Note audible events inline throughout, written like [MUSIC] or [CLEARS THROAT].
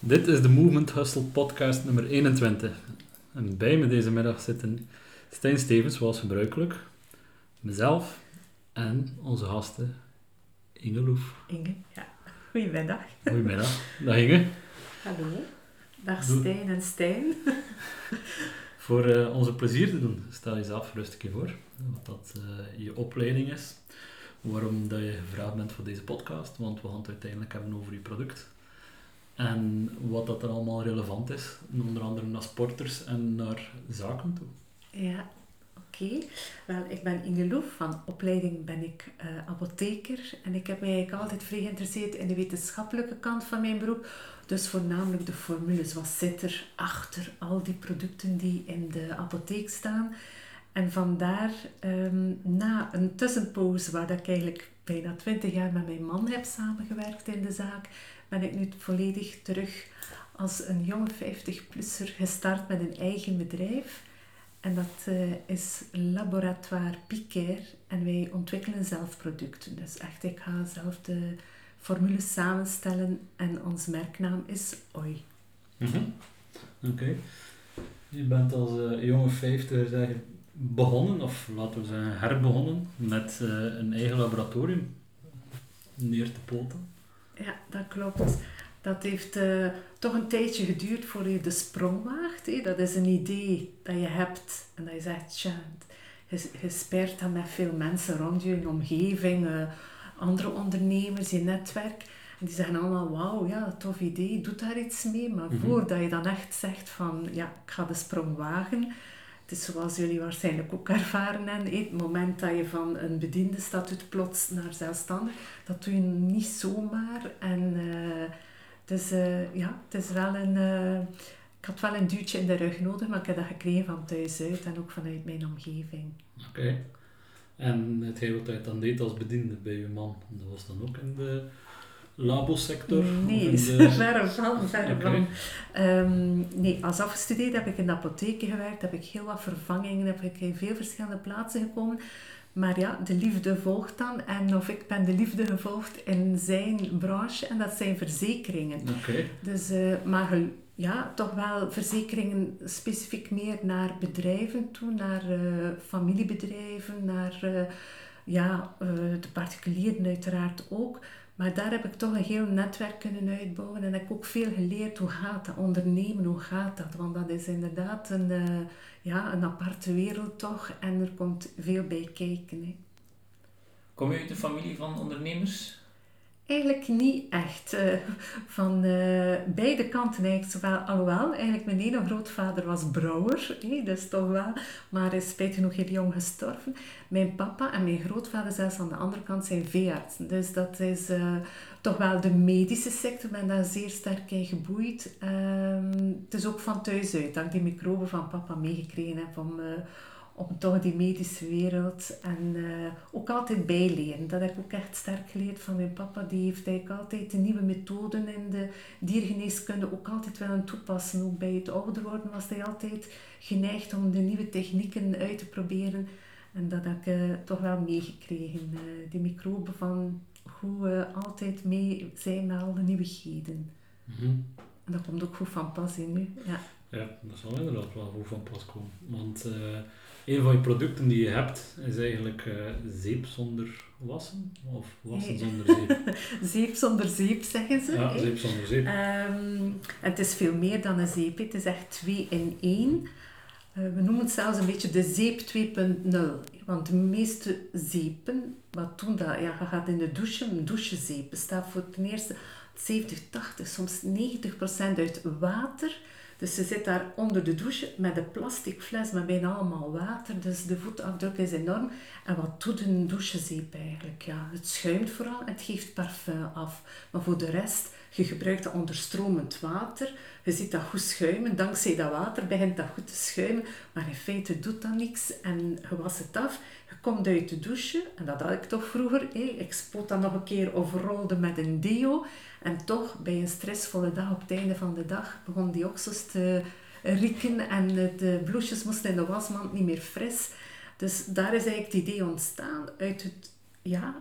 Dit is de Movement Hustle podcast nummer 21. En bij me deze middag zitten Stijn Stevens, zoals gebruikelijk, mezelf en onze gasten Inge Loef. Inge, ja. Goedemiddag. Goedemiddag. Dag Inge. Hallo. Dag Stijn en Stijn. [LAUGHS] Voor eh, onze plezier te doen, stel jezelf rustig een keer voor. Wat dat eh, je opleiding is. Waarom dat je gevraagd bent voor deze podcast. Want we gaan het uiteindelijk hebben over je product. En wat dat er allemaal relevant is. Onder andere naar sporters en naar zaken toe. Ja, oké. Wel, ik ben Inge Loef. Van opleiding ben ik eh, apotheker. En ik heb mij eigenlijk altijd vrij geïnteresseerd in de wetenschappelijke kant van mijn beroep. Dus voornamelijk de formules. Wat zit er achter al die producten die in de apotheek staan? En vandaar, ehm, na een tussenpauze waar ik eigenlijk bijna 20 jaar met mijn man heb samengewerkt in de zaak, ben ik nu volledig terug als een jonge 50-plusser gestart met een eigen bedrijf. En dat eh, is Laboratoire Piquer. En wij ontwikkelen zelf producten. Dus echt, ik ga zelf de formules samenstellen. En ons merknaam is OI. Oké. Je bent als eh, jonge vijftiger zeggen, begonnen, of laten we zeggen herbegonnen, met eh, een eigen laboratorium neer te poten. Ja, dat klopt. Dat heeft eh, toch een tijdje geduurd voor je de sprong waagt. hè. Dat is een idee dat je hebt en dat je zegt, tja, je, speert dat met veel mensen rond je, in je omgeving, eh, andere ondernemers, je netwerk. En die zeggen allemaal, wauw, ja, tof idee, doe daar iets mee. Maar Mhm. voordat je dan echt zegt van, ja, ik ga de sprong wagen. Het is zoals jullie waarschijnlijk ook ervaren hè. Het moment dat je van een bediende statuut plots naar zelfstandig, dat doe je niet zomaar. En eh, dus ja, het is wel een... eh, ik had wel een duwtje in de rug nodig, maar ik heb dat gekregen van thuis uit en ook vanuit mijn omgeving. Oké. En hetgeen wat je dan deed als bediende bij je man, dat was dan ook in de labosector? Nee, [LAUGHS] de... verre van, verre van. Ehm, nee, als afgestudeerd heb ik in de apotheek gewerkt, heb ik heel wat vervangingen, heb ik in veel verschillende plaatsen gekomen. Maar ja, de liefde volgt dan. En of ik ben de liefde gevolgd in zijn branche, en dat zijn verzekeringen. Oké. Dus, eh, maar ja, toch wel verzekeringen specifiek meer naar bedrijven toe, naar eh, familiebedrijven, naar eh, ja, de particulieren uiteraard ook. Maar daar heb ik toch een heel netwerk kunnen uitbouwen en heb ik ook veel geleerd hoe gaat dat ondernemen, hoe gaat dat? Want dat is inderdaad een, eh, ja, een aparte wereld toch en er komt veel bij kijken. Hè. Kom je uit een familie van ondernemers? Eigenlijk niet echt. eh, van eh, beide kanten eigenlijk. Zowel, alhoewel, eigenlijk mijn ene grootvader was brouwer, dus toch wel. Maar is spijtig genoeg heel jong gestorven. Mijn papa en mijn grootvader zelfs aan de andere kant zijn veeartsen. Dus dat is eh, toch wel de medische sector. Ik ben daar zeer sterk in geboeid. Ehm, het is ook van thuis uit dat ik die microben van papa meegekregen heb om... om toch die medische wereld en eh, ook altijd bijleren. Dat heb ik ook echt sterk geleerd van mijn papa. Die heeft eigenlijk altijd de nieuwe methoden in de diergeneeskunde ook altijd willen toepassen. Ook bij het ouder worden was hij altijd geneigd om de nieuwe technieken uit te proberen. En dat heb ik eh, toch wel meegekregen. eh, die microben van hoe we altijd mee zijn met al de nieuwigheden. Mhm. En dat komt ook goed van pas in nu. Ja. Ja, dat zal inderdaad wel goed van pas komen. Want een van je producten die je hebt is eigenlijk eh, zeep zonder wassen? Of wassen Nee. zonder zeep? [LAUGHS] Zeep zonder zeep, zeggen ze. Ja, zeep zonder zeep. Ehm, het is veel meer dan een zeep. Het is echt twee in één. Eh, we noemen het zelfs een beetje de zeep 2.0. Want de meeste zeepen, wat doen dat? Ja, je gaat in de douche, een douchezeep bestaat voor ten eerste 70, 80, soms 90 procent uit water. Dus je zit daar onder de douche met een plastic fles met bijna allemaal water. Dus de voetafdruk is enorm. En wat doet een douchezeep eigenlijk? Ja, het schuimt vooral, het geeft parfum af. Maar voor de rest, je gebruikt dat onderstromend water. Je ziet dat goed schuimen. Dankzij dat water begint dat goed te schuimen. Maar in feite doet dat niks. En je was het af. Komt uit de douche. En dat had ik toch vroeger. Ik spoot dat nog een keer of rolde met een deo. En toch, bij een stressvolle dag op het einde van de dag, begon die oksels te rieken. En de bloesjes moesten in de wasmand niet meer fris. Dus daar is eigenlijk het idee ontstaan uit het... Ja,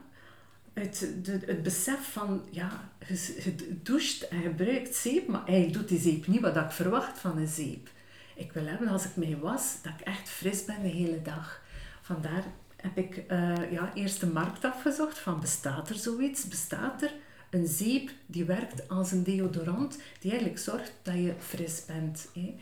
de, het besef van, ja, je doucht en gebruikt zeep, maar eigenlijk doet die zeep niet wat ik verwacht van een zeep. Ik wil hebben als ik mij was, dat ik echt fris ben de hele dag. Vandaar heb ik uh, ja, eerst de markt afgezocht van bestaat er zoiets? Bestaat er een zeep die werkt als een deodorant die eigenlijk zorgt dat je fris bent. Hè?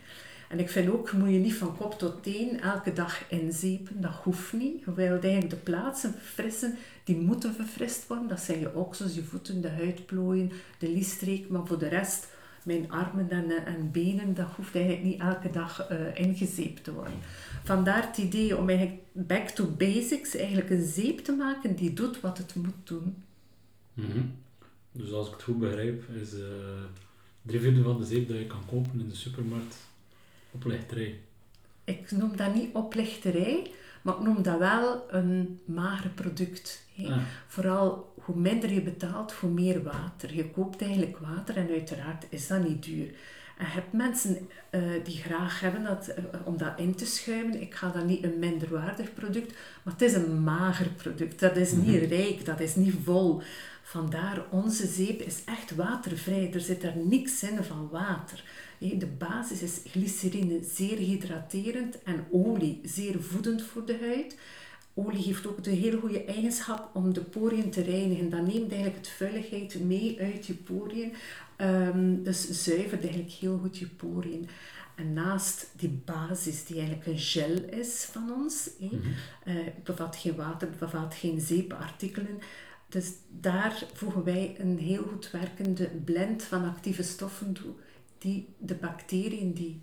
En ik vind ook, moet je niet van kop tot teen elke dag inzeepen. Dat hoeft niet. Je eigenlijk de plaatsen verfrissen die moeten verfrist worden. Dat zijn je oksels, je voeten, de huidplooien, de liesstreek. Maar voor de rest, mijn armen en, eh, en benen, dat hoeft eigenlijk niet elke dag uh, ingezeept te worden. Vandaar het idee om eigenlijk back to basics, eigenlijk een zeep te maken die doet wat het moet doen. Mm Dus als ik het goed begrijp, is uh, drie vierde van de zeep dat je kan kopen in de supermarkt oplichterij. Ik noem dat niet oplichterij, maar ik noem dat wel een mager product. Vooral hoe minder je betaalt, hoe meer water. Je koopt eigenlijk water en uiteraard is dat niet duur. En je hebt mensen uh, die graag hebben dat, uh, om dat in te schuimen. Ik ga dat niet een minderwaardig product, maar het is een mager product. Dat is niet mhm. rijk, dat is niet vol. Vandaar, onze zeep is echt watervrij. Er zit er niks in van water. De basis is glycerine, zeer hydraterend en olie, zeer voedend voor de huid. Olie heeft ook de hele goede eigenschap om de poriën te reinigen. Dat neemt eigenlijk het vuiligheid mee uit je poriën. Um, dus zuivert eigenlijk heel goed je poriën. En naast die basis, die eigenlijk een gel is van ons, mm bevat geen water, bevat geen zeepartikelen. Dus daar voegen wij een heel goed werkende blend van actieve stoffen toe die de bacteriën die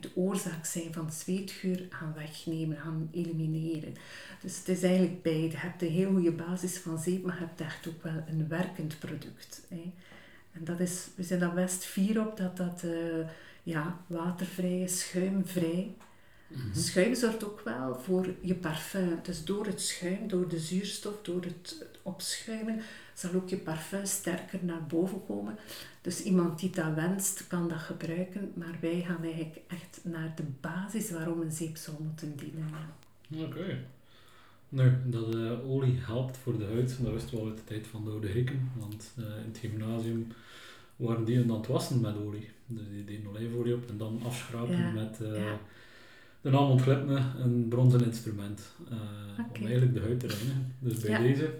de oorzaak zijn van zweetgeur gaan wegnemen, gaan elimineren. Dus het is eigenlijk beide. Je hebt een heel goede basis van zeep, maar je hebt echt ook wel een werkend product. Hè. En dat is, we zijn daar best fier op dat dat uh, ja, watervrij is, schuimvrij. Mhm. Schuim zorgt ook wel voor je parfum. Dus door het schuim, door de zuurstof, door het opschuimen, zal ook je parfum sterker naar boven komen. Dus iemand die dat wenst, kan dat gebruiken. Maar wij gaan eigenlijk echt naar de basis waarom een zeep zou moeten dienen. Oké. Nou, dat uh, olie helpt voor de huid, dat wisten we al uit de tijd van de oude Grieken. Want uh, in het gymnasium waren die aan het wassen met olie. Dus die deden olijfolie op en dan afschrapen met uh, ja. een almond een bronzen instrument. Okay. Om eigenlijk de huid te reinigen. Dus bij deze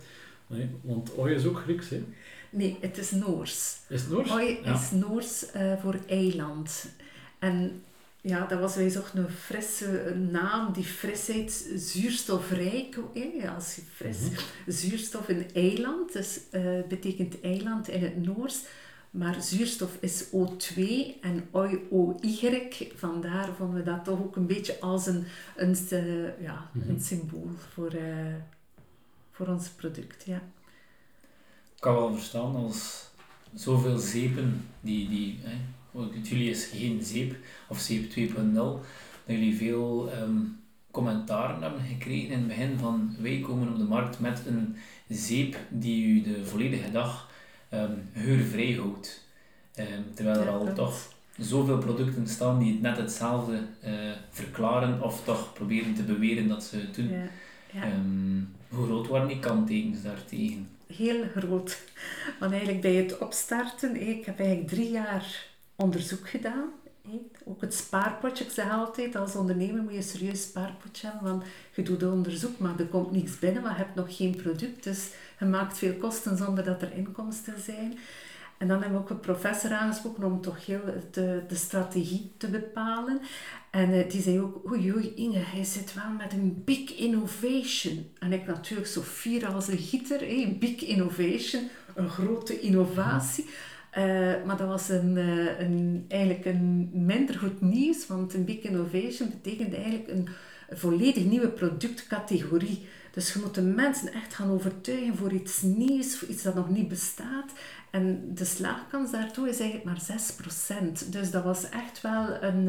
Nee, want ooi is ook Grieks, hè? Nee, het is Noors. Is het Noors? Ooi is Noors uh, voor eiland. En ja, dat was, wij zochten een frisse naam, die frisheid, zuurstofrijk. Hè? Als je fris, mm -hmm. zuurstof in eiland, dus uh, betekent eiland in het Noors. Maar zuurstof is O2 en OY. Vandaar vonden we dat toch ook een beetje als een, een, uh, ja, mm -hmm. een symbool voor, uh, voor ons product. Ja. Ik kan wel verstaan als zoveel zeepen, die, die, hè, jullie is geen zeep of zeep 2.0, dat jullie veel um, commentaren hebben gekregen in het begin van wij komen op de markt met een zeep die u de volledige dag um, geurvrij houdt. Um, terwijl er al toch zoveel producten staan die het net hetzelfde uh, verklaren of toch proberen te beweren dat ze het doen. Ja. Ja. Hoe groot waren die kanttekens daartegen? Heel groot. Want eigenlijk bij het opstarten, ik heb eigenlijk drie jaar onderzoek gedaan. Ook het spaarpotje, ik zeg altijd, als ondernemer moet je serieus spaarpotje hebben, want je doet onderzoek, maar er komt niets binnen, maar je hebt nog geen product, dus je maakt veel kosten zonder dat er inkomsten zijn. En dan hebben we ook een professor aangesproken om toch heel de, de strategie te bepalen. En uh, die zei ook, oei oei Inge, hij zit wel met een big innovation. En ik natuurlijk zo fier als een gieter, een big innovation, een grote innovatie. Uh, maar dat was een, uh, een, eigenlijk een minder goed nieuws, want een big innovation betekent eigenlijk een volledig nieuwe productcategorie. Dus je moet de mensen echt gaan overtuigen voor iets nieuws, voor iets dat nog niet bestaat. En de slaagkans daartoe is eigenlijk maar 6%. Dus dat was echt wel een,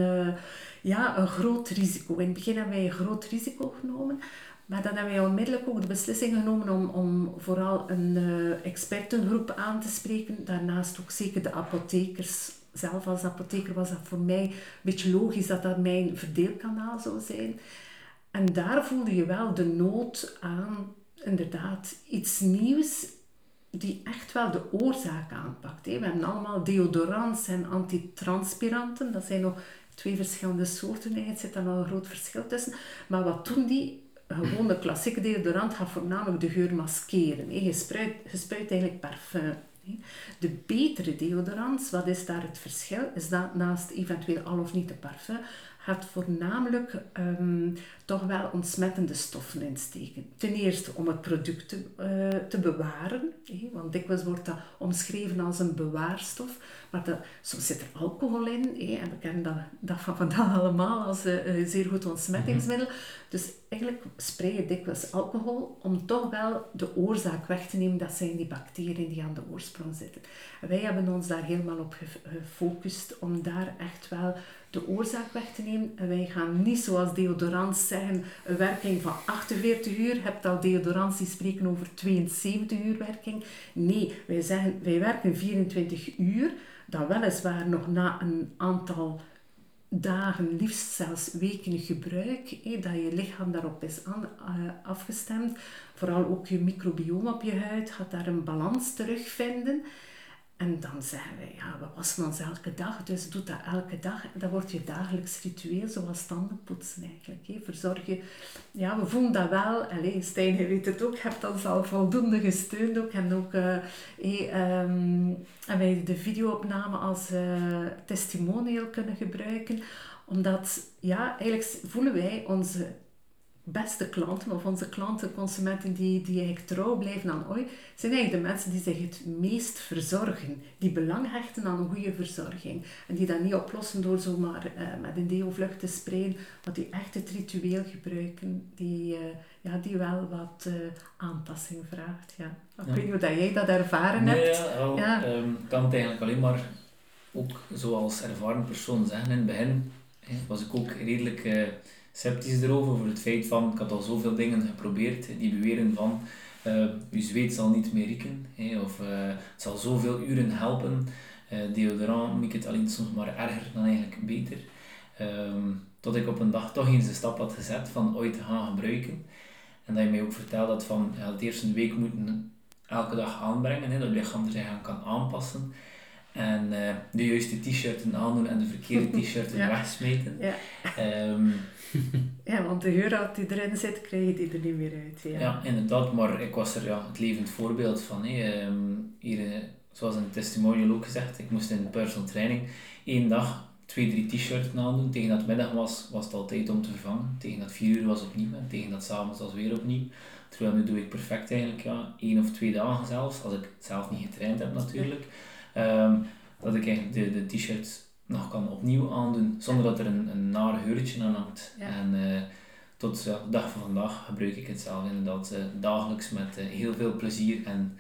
ja, een groot risico. In het begin hebben wij een groot risico genomen. Maar dan hebben wij onmiddellijk ook de beslissing genomen om, om vooral een uh, expertengroep aan te spreken. Daarnaast ook zeker de apothekers. Zelf als apotheker was dat voor mij een beetje logisch dat dat mijn verdeelkanaal zou zijn. En daar voelde je wel de nood aan, inderdaad, iets nieuws die echt wel de oorzaak aanpakt. We hebben allemaal deodorants en antitranspiranten. Dat zijn nog twee verschillende soorten. Er zit daar nog een groot verschil tussen. Maar wat doen die? Gewoon de klassieke deodorant gaat voornamelijk de geur maskeren. Je, spuit, je eigenlijk parfum. De betere deodorants, wat is daar het verschil? Is dat naast eventueel al of niet de parfum, gaat voornamelijk um, toch wel ontsmettende stoffen insteken. Ten eerste om het product te, uh, te bewaren, hé, want dikwijls wordt dat omschreven als een bewaarstof, maar dat, soms zit er alcohol in, hé, en we kennen dat, dat van vandaag allemaal als uh, een zeer goed ontsmettingsmiddel. Dus eigenlijk spray je dikwijls alcohol om toch wel de oorzaak weg te nemen. Dat zijn die bacteriën die aan de oorsprong zitten. En wij hebben ons daar helemaal op gefocust om daar echt wel de oorzaak weg te nemen. En wij gaan niet zoals deodorants zeggen, een werking van 48 uur. Je hebt al deodorants die spreken over 72 uur werking. Nee, wij zeggen, wij werken 24 uur. Dan weliswaar nog na een aantal dagen, liefst zelfs weken gebruik, dat je lichaam daarop is uh, afgestemd. Vooral ook je microbiome op je huid gaat daar een balans terugvinden. En dan zeggen wij, ja, we wassen ons elke dag, dus doe dat elke dag. Dat wordt je dagelijks ritueel, zoals tandenpoetsen eigenlijk. Hè. Verzorg je, ja, we voelen dat wel. Allee, Stijn, je weet het ook, je hebt ons al voldoende gesteund ook. En ook uh, en wij de videoopname als uh, testimonial kunnen gebruiken. Omdat, ja, eigenlijk voelen wij onze beste klanten of onze klanten, consumenten die, die eigenlijk trouw blijven aan OI, zijn eigenlijk de mensen die zich het meest verzorgen. Die belang hechten aan een goede verzorging. En die dat niet oplossen door zomaar uh, met een deo-vlucht te sprayen, maar die echt het ritueel gebruiken, die, uh, ja, die wel wat uh, aanpassing vraagt. Ja. Ik weet niet hoe dat jij dat ervaren nee, hebt. Ja, ja. Um, kan het eigenlijk alleen maar ook zoals ervaren persoon zeggen. In het begin was ik ook redelijk sceptisch erover, over het feit van, ik had al zoveel dingen geprobeerd, die beweren van, uh, je zweet zal niet meer rieken, hè, of uh, het zal zoveel uren helpen, uh, deodorant maakt het alleen soms maar erger dan eigenlijk beter. Um, tot ik op een dag toch eens de stap had gezet van ooit te gaan gebruiken. En dat je mij ook vertelde dat van, ja, het eerste week moeten elke dag aanbrengen, hè, dat je lichaam er zich aan kan aanpassen. En de juiste t-shirten aandoen en de verkeerde [LAUGHS] t-shirten ja. wegsmeten. Ja. Um, [LAUGHS] ja, want de geurhout die erin zit, krijg je die er niet meer uit. Ja, ja inderdaad, maar ik was er ja, het levend voorbeeld van. Um, hier, zoals in het testimonial ook gezegd, ik moest in de personal training één dag twee, drie t-shirts aandoen. Tegen dat middag was, was het altijd om te vervangen. Tegen dat vier uur was opnieuw en tegen dat s'avonds was weer opnieuw. Terwijl nu doe ik perfect eigenlijk, ja, één of twee dagen zelfs, als ik het zelf niet getraind heb natuurlijk. Um, dat ik eigenlijk de, de t-shirts nog kan opnieuw aandoen zonder dat er een, een naar geurtje aan hangt. Ja. En uh, tot ja, de dag van vandaag gebruik ik het zelf inderdaad uh, dagelijks met uh, heel veel plezier en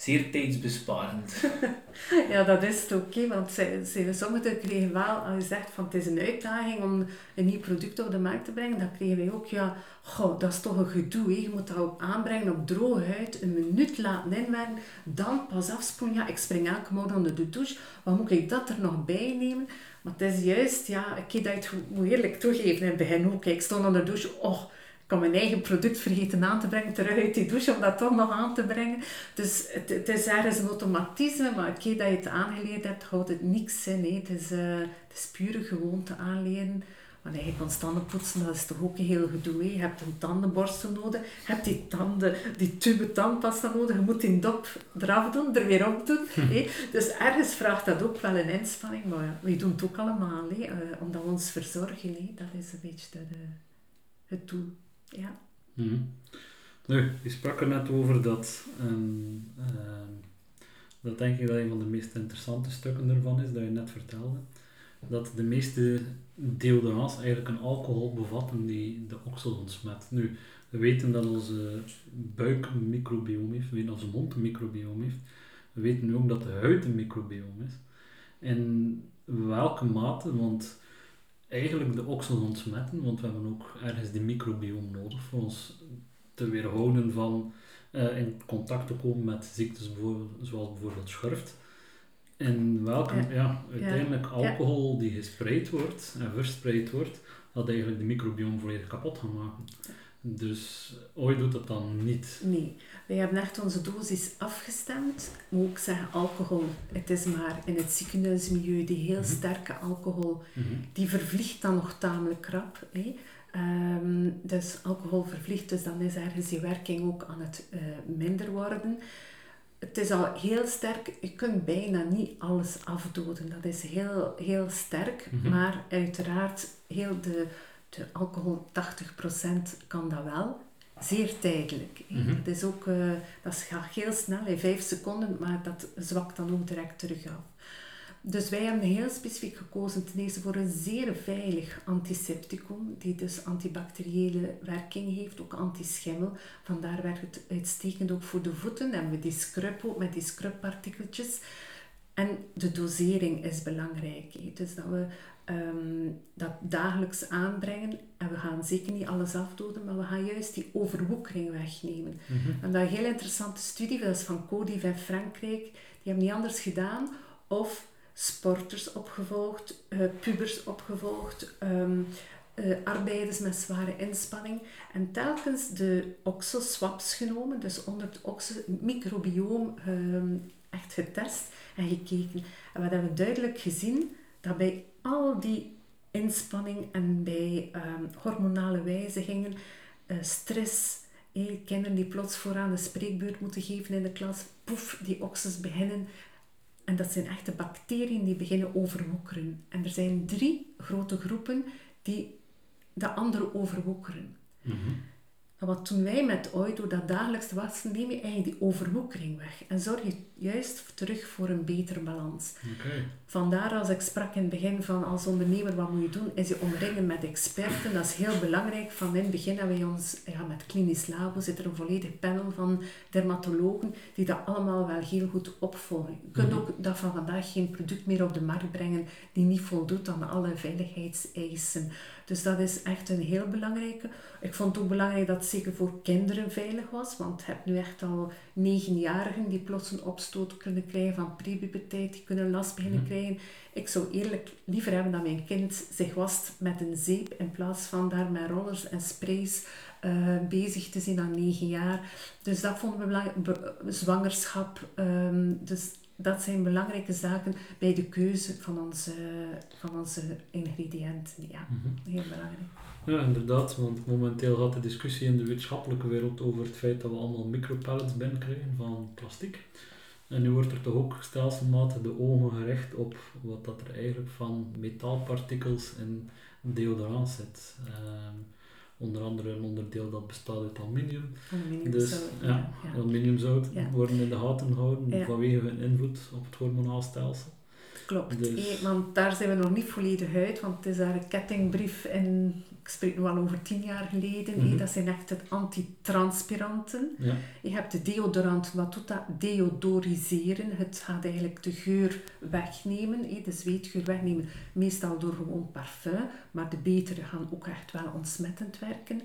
zeer tijdsbesparend. [LAUGHS] ja, dat is het ook, want ze, ze, sommigen kregen wel, als je zegt van het is een uitdaging om een nieuw product op de markt te brengen, dan kregen wij ook, ja, goh, dat is toch een gedoe, je moet dat ook aanbrengen op droge huid, een minuut laten inwerken, dan pas afspoelen, ja, ik spring elke morgen onder de douche, wat moet ik dat er nog bij nemen? Maar het is juist, ja, ik dat het moet eerlijk toegeven in het begin ik stond onder de douche, oh, kan mijn eigen product vergeten aan te brengen, terug uit die douche om dat toch nog aan te brengen. Dus het, het is ergens een automatisme, maar een keer dat je het aangeleerd hebt, houdt het niks in. Hè. Het, is, uh, het is pure gewoonte aanleren. Want eigenlijk constant poetsen, dat is toch ook een heel gedoe. Hè. Je hebt een tandenborstel nodig, je hebt die, tanden, die tube tandpasta nodig, je moet die dop eraf doen, er weer op doen. Hè. Dus ergens vraagt dat ook wel een inspanning, maar ja, we doen het ook allemaal, hè, uh, omdat we ons verzorgen. Hè. Dat is een beetje de, het doel. Ja. -hmm. Nu, je sprak er net over dat, um, uh, dat denk ik dat een van de meest interessante stukken ervan is, dat je net vertelde, dat de meeste deodorants eigenlijk een alcohol bevatten die de oksel ontsmet. Nu, we weten dat onze buik een microbiome heeft, we weten dat onze mond een microbiome heeft, we weten nu ook dat de huid een microbiome is. In welke mate, want eigenlijk de oksel ontsmetten, want we hebben ook ergens die microbiome nodig voor ons te weerhouden van uh, in contact te komen met ziektes bijvoorbeeld, zoals bijvoorbeeld schurft. In welke, ja, ja uiteindelijk ja. alcohol die gespreid wordt en verspreid wordt, dat eigenlijk de microbiome volledig kapot gaat maken. Dus ooit doet dat dan niet. Nee, wij hebben echt onze dosis afgestemd. Moet ik zeggen, alcohol. Het is maar in het ziekenhuismilieu die heel Mhm. sterke alcohol, Mhm. die vervliegt dan nog tamelijk krap. Hè. Ehm, dus alcohol vervliegt, dus dan is ergens die werking ook aan het eh, minder worden. Het is al heel sterk, je kunt bijna niet alles afdoden. Dat is heel, heel sterk, Mhm. maar uiteraard heel de, de alcohol, 80% kan dat wel. Zeer tijdelijk. Mhm. Dat, is ook, eh, dat gaat heel snel, in vijf seconden, maar dat zwakt dan ook direct terug af. Dus wij hebben heel specifiek gekozen ten eerste voor een zeer veilig antisepticum, die dus antibacteriële werking heeft, ook antischimmel. Vandaar werkt het uitstekend ook voor de voeten. En we die scrub ook met die scrubpartikeltjes. En de dosering is belangrijk. Dus dat we ehm, dat dagelijks aanbrengen. En we gaan zeker niet alles afdoden, maar we gaan juist die overwoekering wegnemen. Mhm. En dat een heel interessante studie, dat is van Cody van Frankrijk, die hebben niet anders gedaan. Of sporters opgevolgd, eh, pubers opgevolgd, ehm, eh, arbeiders met zware inspanning. En telkens de oxoswaps genomen, dus onder het oxo- microbioom ehm, echt getest en gekeken. En wat hebben we duidelijk gezien? Dat bij al die inspanning en bij ehm, hormonale wijzigingen, eh, stress, kinderen die plots vooraan de spreekbeurt moeten geven in de klas, poef, die oxes beginnen. En dat zijn echte bacteriën die beginnen overwoekeren. En er zijn drie grote groepen die de andere overwoekeren. Mhm. Wat doen wij met Oido, dat dagelijks wassen, neem je eigenlijk die overwoekering weg. En zorg je juist terug voor een betere balans. Vandaar als ik sprak in het begin van als ondernemer wat moet je doen, is je omringen met experten. Dat is heel belangrijk. Van in het begin hebben wij ons, ja, met klinisch labo zit er een volledig panel van dermatologen die dat allemaal wel heel goed opvolgen. Je kunt Mhm. ook dat van vandaag geen product meer op de markt brengen die niet voldoet aan alle veiligheidseisen. Dus dat is echt een heel belangrijke. Ik vond het ook belangrijk dat het zeker voor kinderen veilig was, want je hebt nu echt al negenjarigen die plots een opstoot kunnen krijgen van prepuberteit, die kunnen last beginnen Mhm. krijgen. Ik zou eerlijk liever hebben dat mijn kind zich wast met een zeep in plaats van daar met rollers en sprays eh, bezig te zijn aan negen jaar. Dus dat vonden we belangrijk. Be- zwangerschap, ehm, dus dat zijn belangrijke zaken bij de keuze van onze, van onze ingrediënten. Ja, Mhm. heel belangrijk. Ja, inderdaad, want momenteel gaat de discussie in de wetenschappelijke wereld over het feit dat we allemaal micropellets binnenkrijgen van plastic. En nu wordt er toch ook stelselmatig de ogen gericht op wat dat er eigenlijk van metaalpartikels in deodorant zit. Ehm, onder andere een onderdeel dat bestaat uit aluminium. Aluminium Dus zout, ja, ja, aluminiumzout worden in de gaten gehouden vanwege hun invloed op het hormonaal stelsel. Klopt, Dus- eh, want daar zijn we nog niet volledig uit, want het is daar een kettingbrief in, ik spreek nu al over tien jaar geleden, Mhm. dat zijn echt het antitranspiranten. Ja. Je hebt de deodorant, wat doet dat? Deodoriseren. Het gaat eigenlijk de geur wegnemen, eh, de zweetgeur wegnemen, meestal door gewoon parfum, maar de betere gaan ook echt wel ontsmettend werken.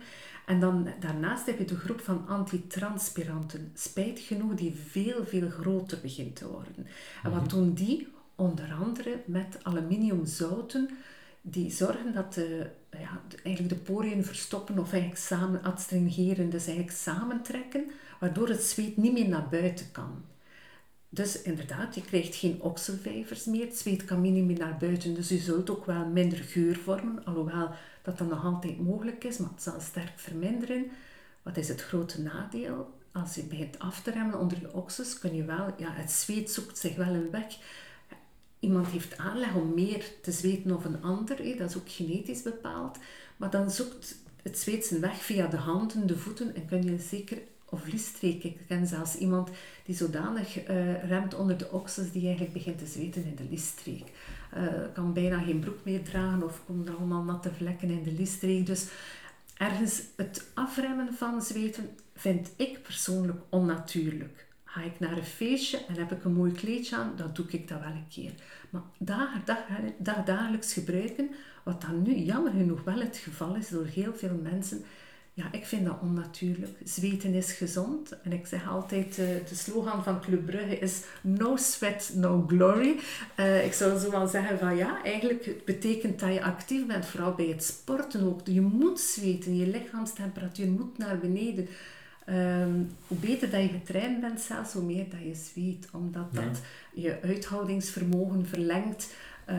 En dan daarnaast heb je de groep van antitranspiranten, spijt genoeg, die veel, veel groter begint te worden. En wat doen die? Onder andere met aluminiumzouten, die zorgen dat de, ja, eigenlijk de poriën verstoppen of eigenlijk samen adstringeren, dus eigenlijk samentrekken, waardoor het zweet niet meer naar buiten kan. Dus inderdaad, je krijgt geen okselvijvers meer, het zweet kan niet meer naar buiten, dus je zult ook wel minder geur vormen, alhoewel dat dan nog altijd mogelijk is, maar het zal sterk verminderen. Wat is het grote nadeel? Als je begint af te remmen onder je oksels, kun je wel, ja, het zweet zoekt zich wel een weg. Iemand heeft aanleg om meer te zweten of een ander, dat is ook genetisch bepaald, maar dan zoekt het zweet zijn weg via de handen, de voeten en kun je zeker of liesstreken. Ik ken zelfs iemand die zodanig eh, remt onder de oksels die eigenlijk begint te zweten in de liesstreek. Eh, kan bijna geen broek meer dragen of komen er allemaal natte vlekken in de liesstreek. Dus ergens het afremmen van zweten vind ik persoonlijk onnatuurlijk. Ga ik naar een feestje en heb ik een mooi kleedje aan, dan doe ik dat wel een keer. Maar dag, dag, dagelijks gebruiken, wat dan nu jammer genoeg wel het geval is door heel veel mensen, ja, ik vind dat onnatuurlijk. Zweten is gezond. En ik zeg altijd, uh, de slogan van Club Brugge is no sweat, no glory. Uh, ik zou zo wel zeggen van ja, eigenlijk betekent dat je actief bent, vooral bij het sporten ook. Je moet zweten, je lichaamstemperatuur moet naar beneden. Um, hoe beter dat je getraind bent zelfs, hoe meer dat je zweet. Omdat dat je uithoudingsvermogen verlengt. Uh,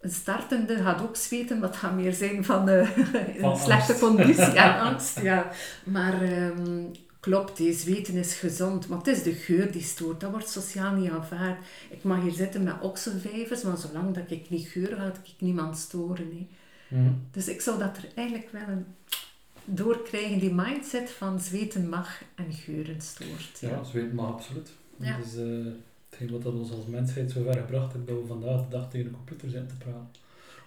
een startende gaat ook zweten, wat gaat meer zijn van, [LAUGHS] uh, een slechte conditie en [LAUGHS] angst. Ja. Maar um, klopt, die zweten is gezond, maar het is de geur die stoort. Dat wordt sociaal niet aanvaard. Ik mag hier zitten met okselvijvers, maar zolang dat ik niet geur ga, ik niemand storen. Mm. Dus ik zou dat er eigenlijk wel een doorkrijgen, die mindset van zweten mag en geuren stoort. Ja, ja zweten mag absoluut. Ja. Dus, uh, hetgeen wat dat ons als mensheid zo ver gebracht heeft dat we vandaag de dag tegen een computer zitten te praten.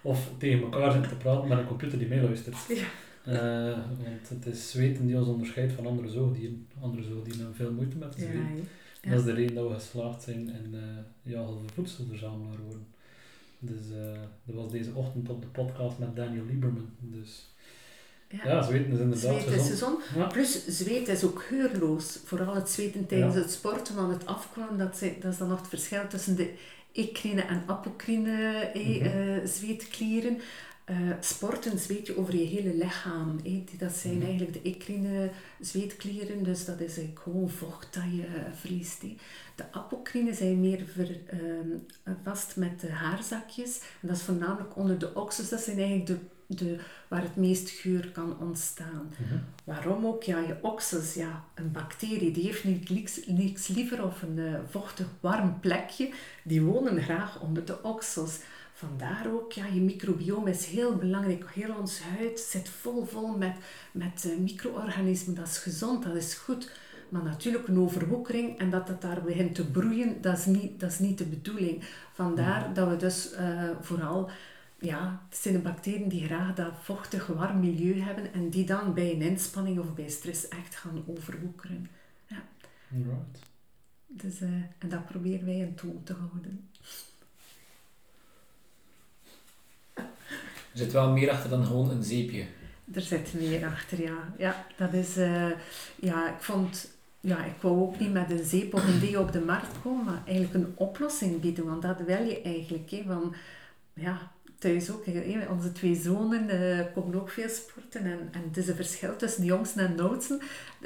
Of tegen elkaar zitten te praten met een computer die meeluistert. Ja. Uh, want het is zweten die ons onderscheidt van andere zoogdieren. Andere zoogdieren hebben veel moeite met zweten. Ja. Dat is de reden dat we geslaagd zijn in uh, ja, voedselverzamelaar worden. Dus uh, dat was deze ochtend op de podcast met Daniel Lieberman. Dus ja, ja zweten is inderdaad zweet is gezond. Plus zweet is ook geurloos. Vooral het zweten tijdens het sporten, want het afkwam, dat, dat is dan nog het verschil tussen de ecrine en apocrine eh, mm -hmm. zweetklieren. Uh, sporten zweet je over je hele lichaam. Eh. Dat zijn mhm. eigenlijk de ecrine zweetklieren, dus dat is gewoon vocht dat je verliest. Eh. De apocrine zijn meer ver, uh, vast met de haarzakjes. En dat is voornamelijk onder de oksels. Dat zijn eigenlijk de de, waar het meest geur kan ontstaan. Mhm. Waarom ook? Ja, je oksels, ja, een bacterie, die heeft niks, niks liever of een uh, vochtig warm plekje. Die wonen graag onder de oksels. Vandaar ook, ja, je microbiome is heel belangrijk. Heel ons huid zit vol, vol met, met uh, micro-organismen. Dat is gezond, dat is goed. Maar natuurlijk een overwoekering en dat dat daar begint te broeien, dat is niet, dat is niet de bedoeling. Vandaar mhm. dat we dus uh, vooral ja, het zijn de bacteriën die graag dat vochtig, warm milieu hebben en die dan bij een inspanning of bij stress echt gaan overwoekeren. Ja. Right. Dus, uh, en dat proberen wij in toon te houden. Er zit wel meer achter dan gewoon een zeepje. Er zit meer achter, ja. Ja, dat is... Uh, ja, ik vond... Ja, ik wou ook niet met een zeep of een deo op de markt komen, maar eigenlijk een oplossing bieden, want dat wil je eigenlijk. Hè, van, ja, thuis ook. Onze twee zonen uh, komen ook veel sporten. En, en het is een verschil tussen de jongsten en de oudsten.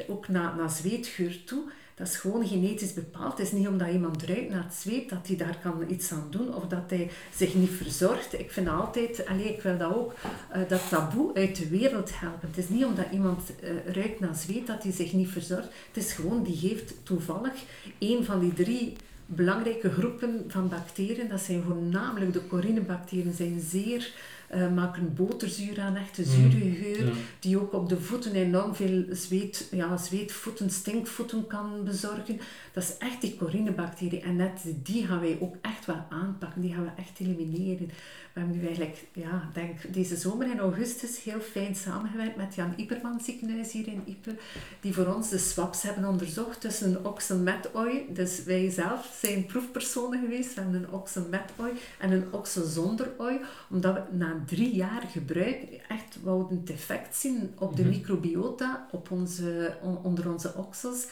Ook naar, naar zweetgeur toe. Dat is gewoon genetisch bepaald. Het is niet omdat iemand ruikt naar het zweet dat hij daar kan iets aan doen of dat hij zich niet verzorgt. Ik vind altijd, allez, ik wil dat ook, uh, dat taboe uit de wereld helpen. Het is niet omdat iemand uh, ruikt naar zweet dat hij zich niet verzorgt. Het is gewoon, die geeft toevallig een van die drie belangrijke groepen van bacteriën, dat zijn voornamelijk de corinebacteriën, zijn zeer, uh, maken boterzuur aan, echte mm. zure geur, die ook op de voeten enorm veel zweet, ja, zweetvoeten, stinkvoeten kan bezorgen. Dat is echt die corinebacterie en net die gaan wij ook echt wel aanpakken, die gaan we echt elimineren. We hebben nu eigenlijk, ja, denk deze zomer in augustus heel fijn samengewerkt met Jan Iperman ziekenhuis hier in Ieper, die voor ons de swaps hebben onderzocht tussen een oksel met ooi. Dus wij zelf zijn proefpersonen geweest. We hebben een oksel met ooi en een oksel zonder ooi, omdat we na drie jaar gebruik echt wouden het effect zien op de mhm. microbiota op onze, onder onze oksels.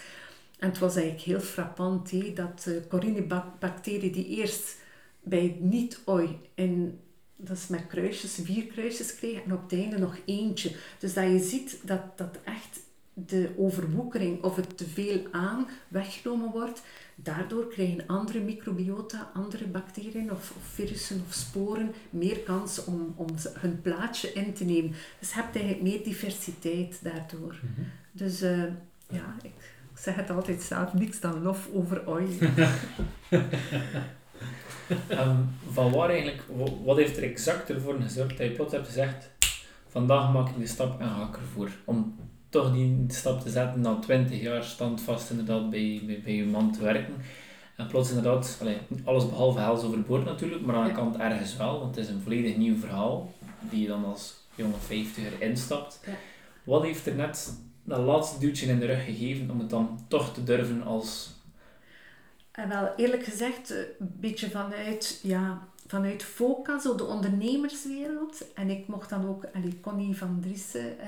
En het was eigenlijk heel frappant hé, dat de corinebacterie die eerst bij niet-ooi in dat is met kruisjes, vier kruisjes kregen en op het einde nog eentje. Dus dat je ziet dat, dat echt de overwoekering of het te veel aan weggenomen wordt. Daardoor krijgen andere microbiota, andere bacteriën of, of virussen of sporen meer kans om, om hun plaatje in te nemen. Dus je hebt eigenlijk meer diversiteit daardoor. Mhm. Dus uh, ja, ik, ik, zeg het altijd zelf, niks dan lof over oil. [LAUGHS] um, van waar eigenlijk, wat heeft er exact ervoor gezorgd dat je plots hebt gezegd, vandaag maak ik de stap en ga ik ervoor. Om toch die stap te zetten na 20 jaar standvast inderdaad bij, bij, bij je man te werken. En plots inderdaad, allee, alles behalve hels overboord natuurlijk, maar aan de kant ergens wel, want het is een volledig nieuw verhaal die je dan als jonge vijftiger instapt. Ja. Wat heeft er net dat laatste duwtje in de rug gegeven om het dan toch te durven als en wel eerlijk gezegd, een beetje vanuit ja, vanuit FOCA, zo de ondernemerswereld. En ik mocht dan ook allee, Connie van Driessen uh,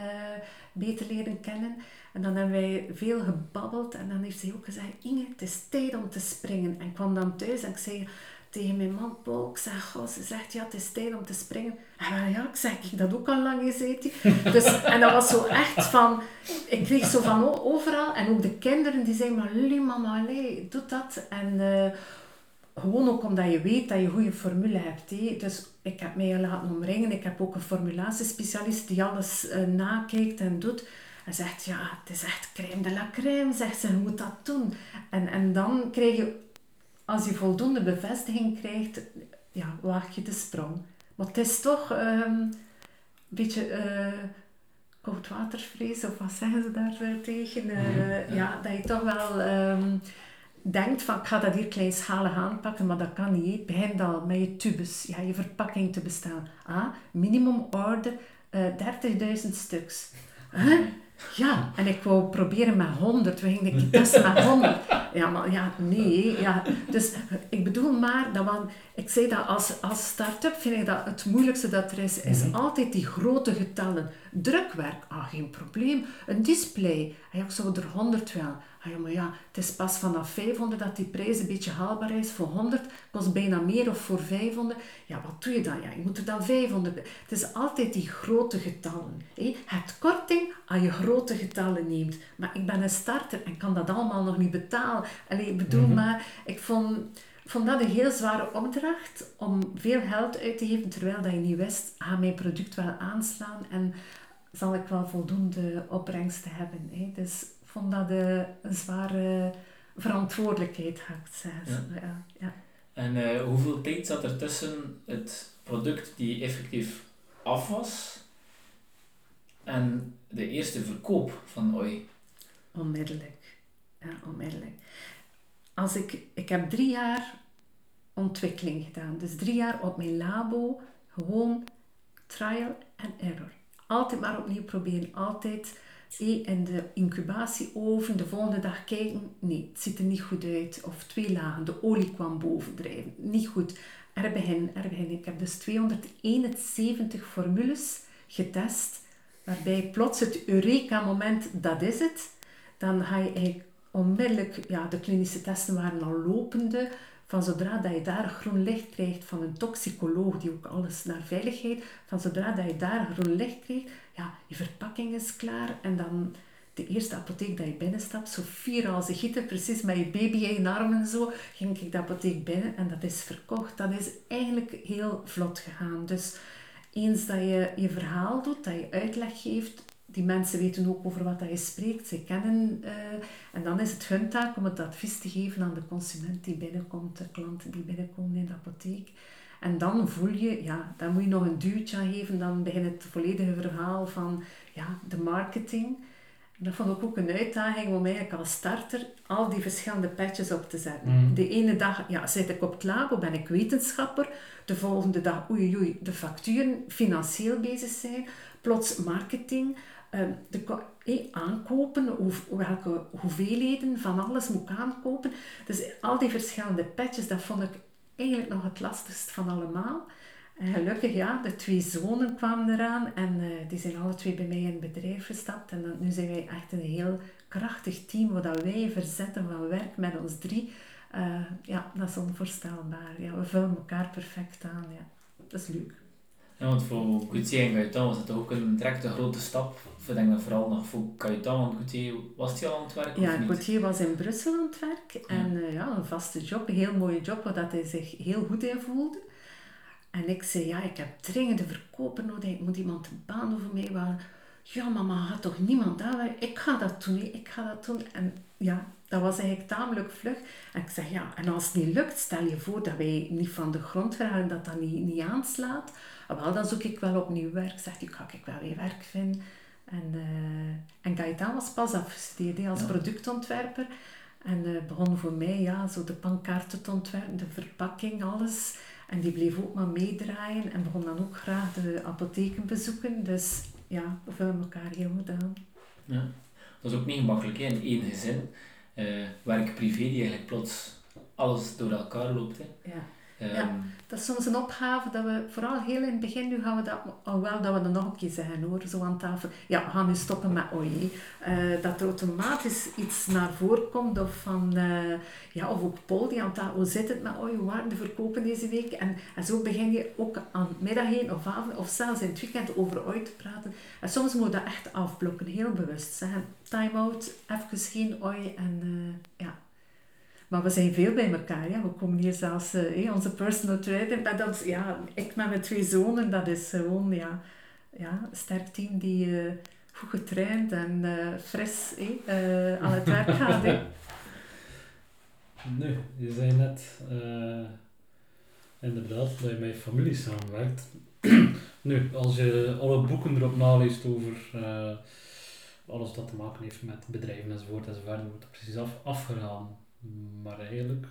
beter leren kennen. En dan hebben wij veel gebabbeld. En dan heeft zij ook gezegd, Inge, het is tijd om te springen. En ik kwam dan thuis en ik zei tegen mijn man Paul, ik zeg, goh, ze zegt, ja, het is tijd om te springen. En ja, ik zeg, ik dat ook al lang gezeten. [LAUGHS] Dus, en dat was zo echt van, ik kreeg zo van overal. En ook de kinderen die zeiden, maar Lili, mama, allee, doe dat. En uh, gewoon ook omdat je weet dat je goede formule hebt. Hé. Dus ik heb mij laten omringen. Ik heb ook een formulatiespecialist die alles uh, nakijkt en doet. En zegt, ja, het is echt crème de la crème, zegt ze, je moet dat doen. En, en dan krijg je, als je voldoende bevestiging krijgt, ja, waag je de sprong. Maar het is toch um, een beetje uh, koudwatervrees, of wat zeggen ze daar tegen? Uh, ja, dat je toch wel... Um, denkt van ik ga dat hier kleinschalig aanpakken, maar dat kan niet. Begin al met je tubes, ja, je verpakking te bestaan. Ah, minimum order uh, 30.000 stuks. Huh? Ja, en ik wou proberen met 100. We gingen ik testen met 100. Ja, maar ja, nee. Ja. Dus ik bedoel maar, dat we, ik zei dat als, als start-up vind ik dat het moeilijkste dat er is, is altijd die grote getallen. Drukwerk, ah, geen probleem. Een display, ja, ik zou er 100 wel. Ah, ja, maar ja, het is pas vanaf 500 dat die prijs een beetje haalbaar is. Voor 100 kost bijna meer of voor 500. Ja, wat doe je dan? Ja, je moet er dan 500 Het is altijd die grote getallen. Hè? Het korting als je grote getallen neemt. Maar ik ben een starter en kan dat allemaal nog niet betalen. Allee, ik bedoel mhm. maar, ik vond, vond dat een heel zware opdracht om veel geld uit te geven, terwijl dat je niet wist, gaat mijn product wel aanslaan en zal ik wel voldoende opbrengsten hebben. Hè? Dus vond dat een, een zware verantwoordelijkheid, ga ik zeggen. Ja. Ja, En uh, hoeveel tijd zat er tussen het product die effectief af was en de eerste verkoop van OI? Onmiddellijk. Ja, onmiddellijk. Als ik, ik heb drie jaar ontwikkeling gedaan. Dus drie jaar op mijn labo, gewoon trial and error. Altijd maar opnieuw proberen. Altijd in de incubatieoven de volgende dag kijken, nee, het ziet er niet goed uit. Of twee lagen, de olie kwam bovendrijven, niet goed. Er begin, er begin. Ik heb dus 271 formules getest, waarbij plots het eureka-moment, dat is het. Dan ga je eigenlijk onmiddellijk, ja, de klinische testen waren al lopende, van zodra dat je daar groen licht krijgt van een toxicoloog die ook alles naar veiligheid, van zodra dat je daar groen licht krijgt, ja, je verpakking is klaar en dan de eerste apotheek dat je binnenstapt, zo vier als gieten, precies met je baby in je armen en zo, ging ik de apotheek binnen en dat is verkocht. Dat is eigenlijk heel vlot gegaan. Dus eens dat je je verhaal doet, dat je uitleg geeft, die mensen weten ook over wat je spreekt, ze kennen. Uh, en dan is het hun taak om het advies te geven aan de consument die binnenkomt, de klanten die binnenkomen in de apotheek. En dan voel je, ja, dan moet je nog een duwtje aan geven, dan begint het volledige verhaal van ja, de marketing. En dat vond ik ook een uitdaging om eigenlijk als starter al die verschillende patches op te zetten. Mm. De ene dag ja, zit ik op het labo, ben ik wetenschapper. De volgende dag, oei oei, de facturen, financieel bezig zijn. Plots marketing, de, eh, aankopen, hoe, welke hoeveelheden van alles moet ik aankopen. Dus al die verschillende patches, dat vond ik eigenlijk nog het lastigst van allemaal. En gelukkig, ja, de twee zonen kwamen eraan en uh, die zijn alle twee bij mij in het bedrijf gestapt. En dan, nu zijn wij echt een heel krachtig team, wat wij verzetten van werk met ons drie. Uh, ja, dat is onvoorstelbaar. Ja, we vullen elkaar perfect aan. Ja. Dat is leuk. Ja, want voor Gauthier en Gaëtan was het ook een direct een grote stap. Ik denk dat vooral nog voor Gaëtan, want Gauthier, was hij al aan het werk? Ja, Gauthier was in Brussel aan het werk. En uh, ja, een vaste job, een heel mooie job, waar hij zich heel goed in voelde. En ik zei, ja, ik heb dringende verkoper nodig, ik moet iemand een baan over mij waar Ja, mama, had toch niemand aan? Ik ga dat doen, ik ga dat doen. En ja, dat was eigenlijk tamelijk vlug. En ik zeg, ja, en als het niet lukt, stel je voor dat wij niet van de grond verhalen, dat dat niet, niet aanslaat. Wel, dan zoek ik wel opnieuw werk. Zegt hij, ga ik wel weer werk vinden. En, uh, en Gaëtan was pas afgestudeerd als productontwerper. En uh, begon voor mij ja, zo de pankaarten te ontwerpen, de verpakking, alles. En die bleef ook maar meedraaien en begon dan ook graag de apotheken bezoeken. Dus ja, we vullen elkaar heel goed aan. Ja, dat is ook niet gemakkelijk hè? in één gezin. Uh, werk privé die eigenlijk plots alles door elkaar loopt. Hè? Ja. Ja. Dat is soms een opgave dat we, vooral heel in het begin, nu gaan we dat, alhoewel dat we dat nog een keer zeggen hoor, zo aan tafel. Ja, we gaan nu stoppen met oei. Eh, dat er automatisch iets naar voren komt of van, eh, ja, of ook Paul die aan tafel, hoe zit het met oei, hoe waren de verkopen deze week? En, en zo begin je ook aan middag heen of avond of zelfs in het weekend over oei te praten. En soms moet je dat echt afblokken, heel bewust. Zeggen, time out, even geen oei en eh, ja. Maar we zijn veel bij elkaar. Ja. We komen hier zelfs, eh, onze personal met ons, ja, ik met mijn twee zonen, dat is gewoon ja, ja, een sterk team die eh, goed getraind en eh, fris eh, aan het werk gaat. [LAUGHS] Nee, je zei net inderdaad dat je met je familie samenwerkt. [CLEARS THROAT] nu, als je alle boeken erop naleest over alles dat te maken heeft met bedrijven enzovoort enzovoort, wordt dat precies af. Maar eigenlijk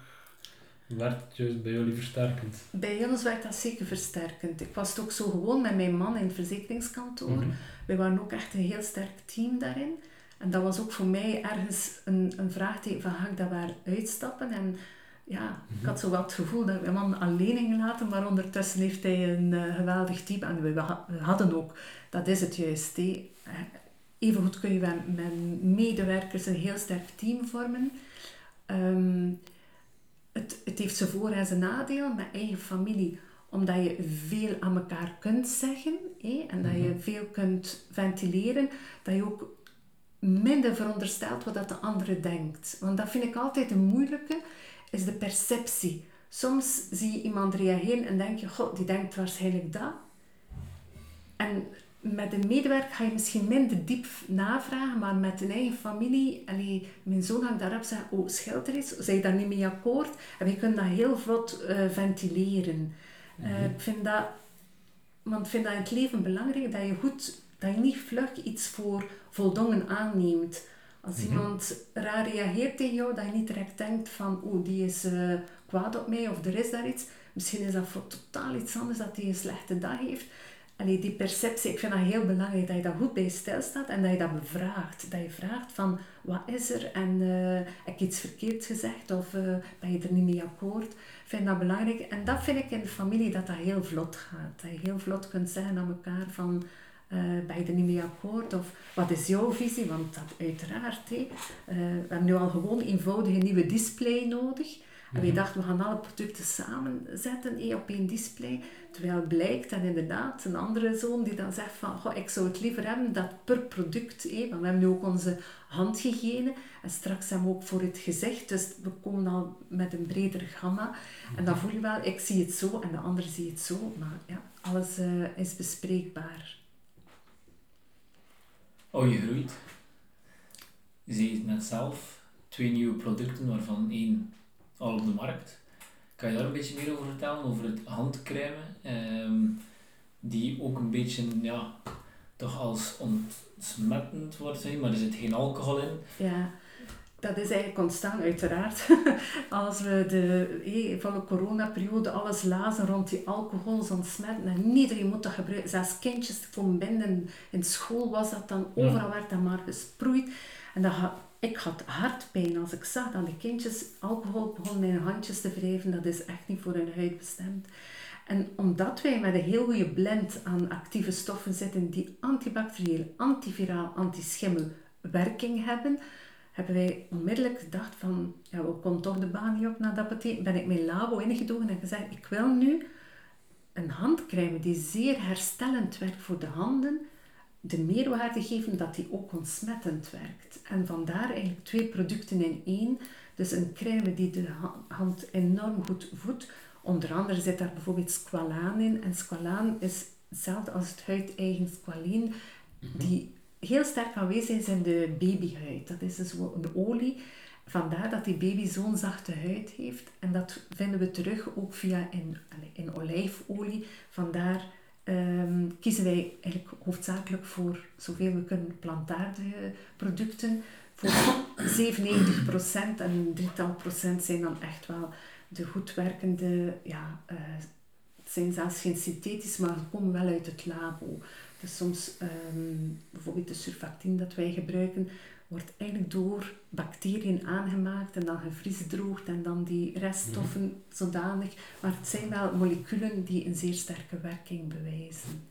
werkt het juist bij jullie versterkend. Bij ons werd dat zeker versterkend. Ik was het ook zo gewoon met mijn man in het verzekeringskantoor. Mhm. Wij waren ook echt een heel sterk team daarin. En dat was ook voor mij ergens een, een vraagteken van ga ik dat waar uitstappen? En ja, ik had zo wel het gevoel dat ik mijn man alleen ging laten, maar ondertussen heeft hij een eh, geweldig team. En we, we hadden ook, dat is het juist, hé. Eh, evengoed kun je met, met medewerkers een heel sterk team vormen. Ehm, het, het heeft zijn voor- en zijn nadeel met eigen familie omdat je veel aan elkaar kunt zeggen hé, en dat je veel kunt ventileren, dat je ook minder veronderstelt wat dat de andere denkt. Want dat vind ik altijd een moeilijke, is de perceptie. Soms zie je iemand reageren en denk je, god, die denkt waarschijnlijk dat. En met een medewerker ga je misschien minder diep navragen, maar met een eigen familie, allee, mijn zoon hangt daarop zeggen, oh, er iets? Zijn je daar niet mee akkoord? En je kunt dat heel vlot eh, ventileren. Eh, ik vind dat, want ik vind dat in het leven belangrijk dat je goed, dat je niet vlug iets voor voldongen aanneemt. Als iemand raar reageert tegen jou, dat je niet direct denkt van, oh, die is eh, kwaad op mij of er is daar iets. Misschien is dat voor totaal iets anders dat hij een slechte dag heeft. Allee, die perceptie, ik vind dat heel belangrijk dat je dat goed bij stilstaat en dat je dat bevraagt. Dat je vraagt van, wat is er en eh, heb ik iets verkeerd gezegd of eh, ben je er niet mee akkoord? Ik vind dat belangrijk. En dat vind ik in de familie dat dat heel vlot gaat. Dat je heel vlot kunt zeggen aan elkaar van, eh, ben je er niet mee akkoord? Of wat is jouw visie? Want dat uiteraard, hé. Eh, we hebben nu al gewoon eenvoudig een nieuwe display nodig. En we dachten, we gaan alle producten samenzetten hé, op één display. Terwijl blijkt, en inderdaad, een andere zoon die dan zegt van, goh, ik zou het liever hebben dat per product, want we hebben nu ook onze handhygiëne en straks hebben we ook voor het gezicht, dus we komen al met een breder gamma. En dan voel je wel, ik zie het zo en de ander ziet het zo, maar ja, alles eh, is bespreekbaar. Oh, je groeit. Je ziet het net zelf. Twee nieuwe producten, waarvan één al op de markt. Kan je daar een beetje meer over vertellen? Over het handcrème. ehm, die ook een beetje, ja, toch als ontsmettend wordt maar er zit geen alcohol in. Ja, dat is eigenlijk ontstaan, uiteraard. [LAUGHS] Als we de eh, volle coronaperiode alles lazen rond die alcohol ontsmetten en iedereen moet dat gebruiken. Zelfs kindjes komen binnen in school was dat dan, Ja. overal werd dat maar gesproeid. En dat ik had hartpijn als ik zag dat de kindjes alcohol begonnen in hun handjes te wrijven. Dat is echt niet voor hun huid bestemd. En omdat wij met een heel goede blend aan actieve stoffen zitten die antibacterieel, antiviraal, antischimmelwerking werking hebben, hebben wij onmiddellijk gedacht van, ja, we komen toch de baan niet op naar dat betekent. Ben ik mijn labo ingedogen en gezegd, ik wil nu een handcrème die zeer herstellend werkt voor de handen, de meerwaarde geven dat die ook ontsmettend werkt. En vandaar eigenlijk twee producten in één. Dus een crème die de ha- hand enorm goed voedt. Onder andere zit daar bijvoorbeeld squalaan in. En squalaan is hetzelfde als het huideigen squalene, die heel sterk aanwezig is in de babyhuid. Dat is dus een olie. Vandaar dat die baby zo'n zachte huid heeft. En dat vinden we terug ook via in, in olijfolie. Vandaar ehm, kiezen wij eigenlijk hoofdzakelijk voor zoveel we kunnen plantaardige producten. Voor 97% en een drietal procent zijn dan echt wel de goed werkende, ja, eh, het zijn zelfs geen synthetisch, maar ze komen wel uit het labo. Dus soms, ehm, bijvoorbeeld de surfactine dat wij gebruiken, wordt eigenlijk door bacteriën aangemaakt en dan gevriesdroogd en dan die reststoffen Mhm. zodanig. Maar het zijn wel moleculen die een zeer sterke werking bewijzen.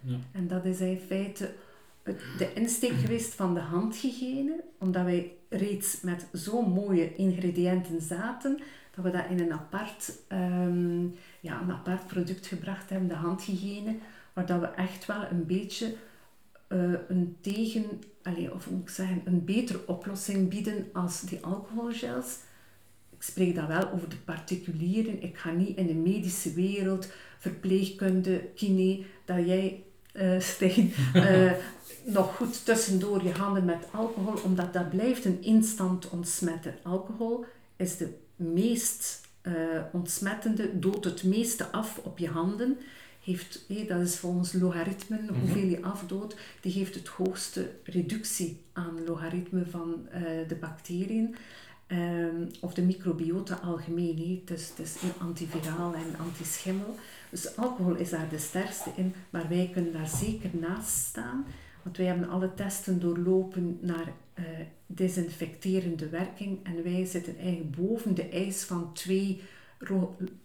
Ja. En dat is in feite de insteek [CLEARS THROAT] geweest van de handhygiëne, omdat wij reeds met zo'n mooie ingrediënten zaten, dat we dat in een apart, ehm, ja, een apart product gebracht hebben, de handhygiëne, waar dat we echt wel een beetje eh, een tegen, allez, of moet ik zeggen, een betere oplossing bieden als die alcoholgels. Ik spreek dan wel over de particulieren. Ik ga niet in de medische wereld, verpleegkunde, kine, dat jij, [LAUGHS] Stijn, eh, [LAUGHS] nog goed tussendoor je handen met alcohol, omdat dat blijft een instant ontsmetten. Alcohol is de meest eh, ontsmettende, doodt het meeste af op je handen. Heeft, hé, dat is volgens logaritmen hoeveel je afdoodt. Die geeft het hoogste reductie aan logaritme van eh, de bacteriën. Ehm, of de microbiota algemeen. hé. Dus het is antiviraal en antischimmel. Dus alcohol is daar de sterkste in, maar wij kunnen daar zeker naast staan. Want wij hebben alle testen doorlopen naar eh, desinfecterende werking en wij zitten eigenlijk boven de eis van twee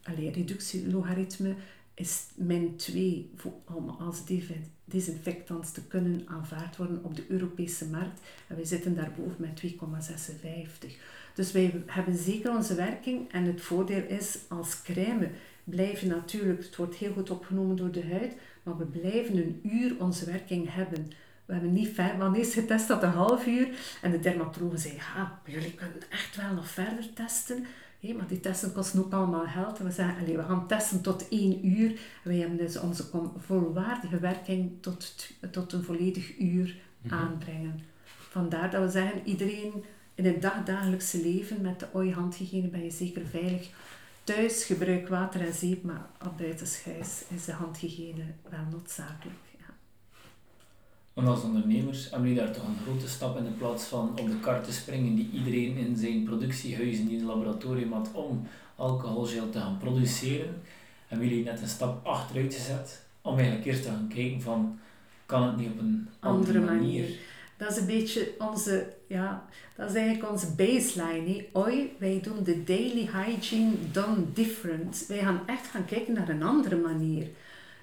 allee, reductielogaritme is min 2 voor, om als desin- desinfectants te kunnen aanvaard worden op de Europese markt. En wij zitten daarboven met 2,56. Dus wij hebben zeker onze werking en het voordeel is als crème blijven natuurlijk, het wordt heel goed opgenomen door de huid, maar we blijven een uur onze werking hebben. We hebben niet ver, want eerst getest dat een half uur en de dermatologen zei, ja, maar jullie kunnen echt wel nog verder testen. Hé, maar die testen kosten ook allemaal geld. En we zeggen, we gaan testen tot één uur. Wij hebben dus onze volwaardige werking tot, tot een volledig uur aanbrengen. Vandaar dat we zeggen, iedereen in het dagdagelijkse leven met de ooi-handhygiëne ben je zeker veilig. Thuis gebruik water en zeep, maar op buitenshuis is de handhygiëne wel noodzakelijk. En als ondernemers hebben jullie daar toch een grote stap in de plaats van op de kar te springen die iedereen in zijn productiehuis in zijn laboratorium had om alcoholgel te gaan produceren. Hebben jullie net een stap achteruit gezet om eigenlijk eerst te gaan kijken van kan het niet op een andere, Andere manier. manier. Dat is een beetje onze, ja, dat is eigenlijk onze baseline. Hè. Oi, wij doen de daily hygiene done different. Wij gaan echt gaan kijken naar een andere manier.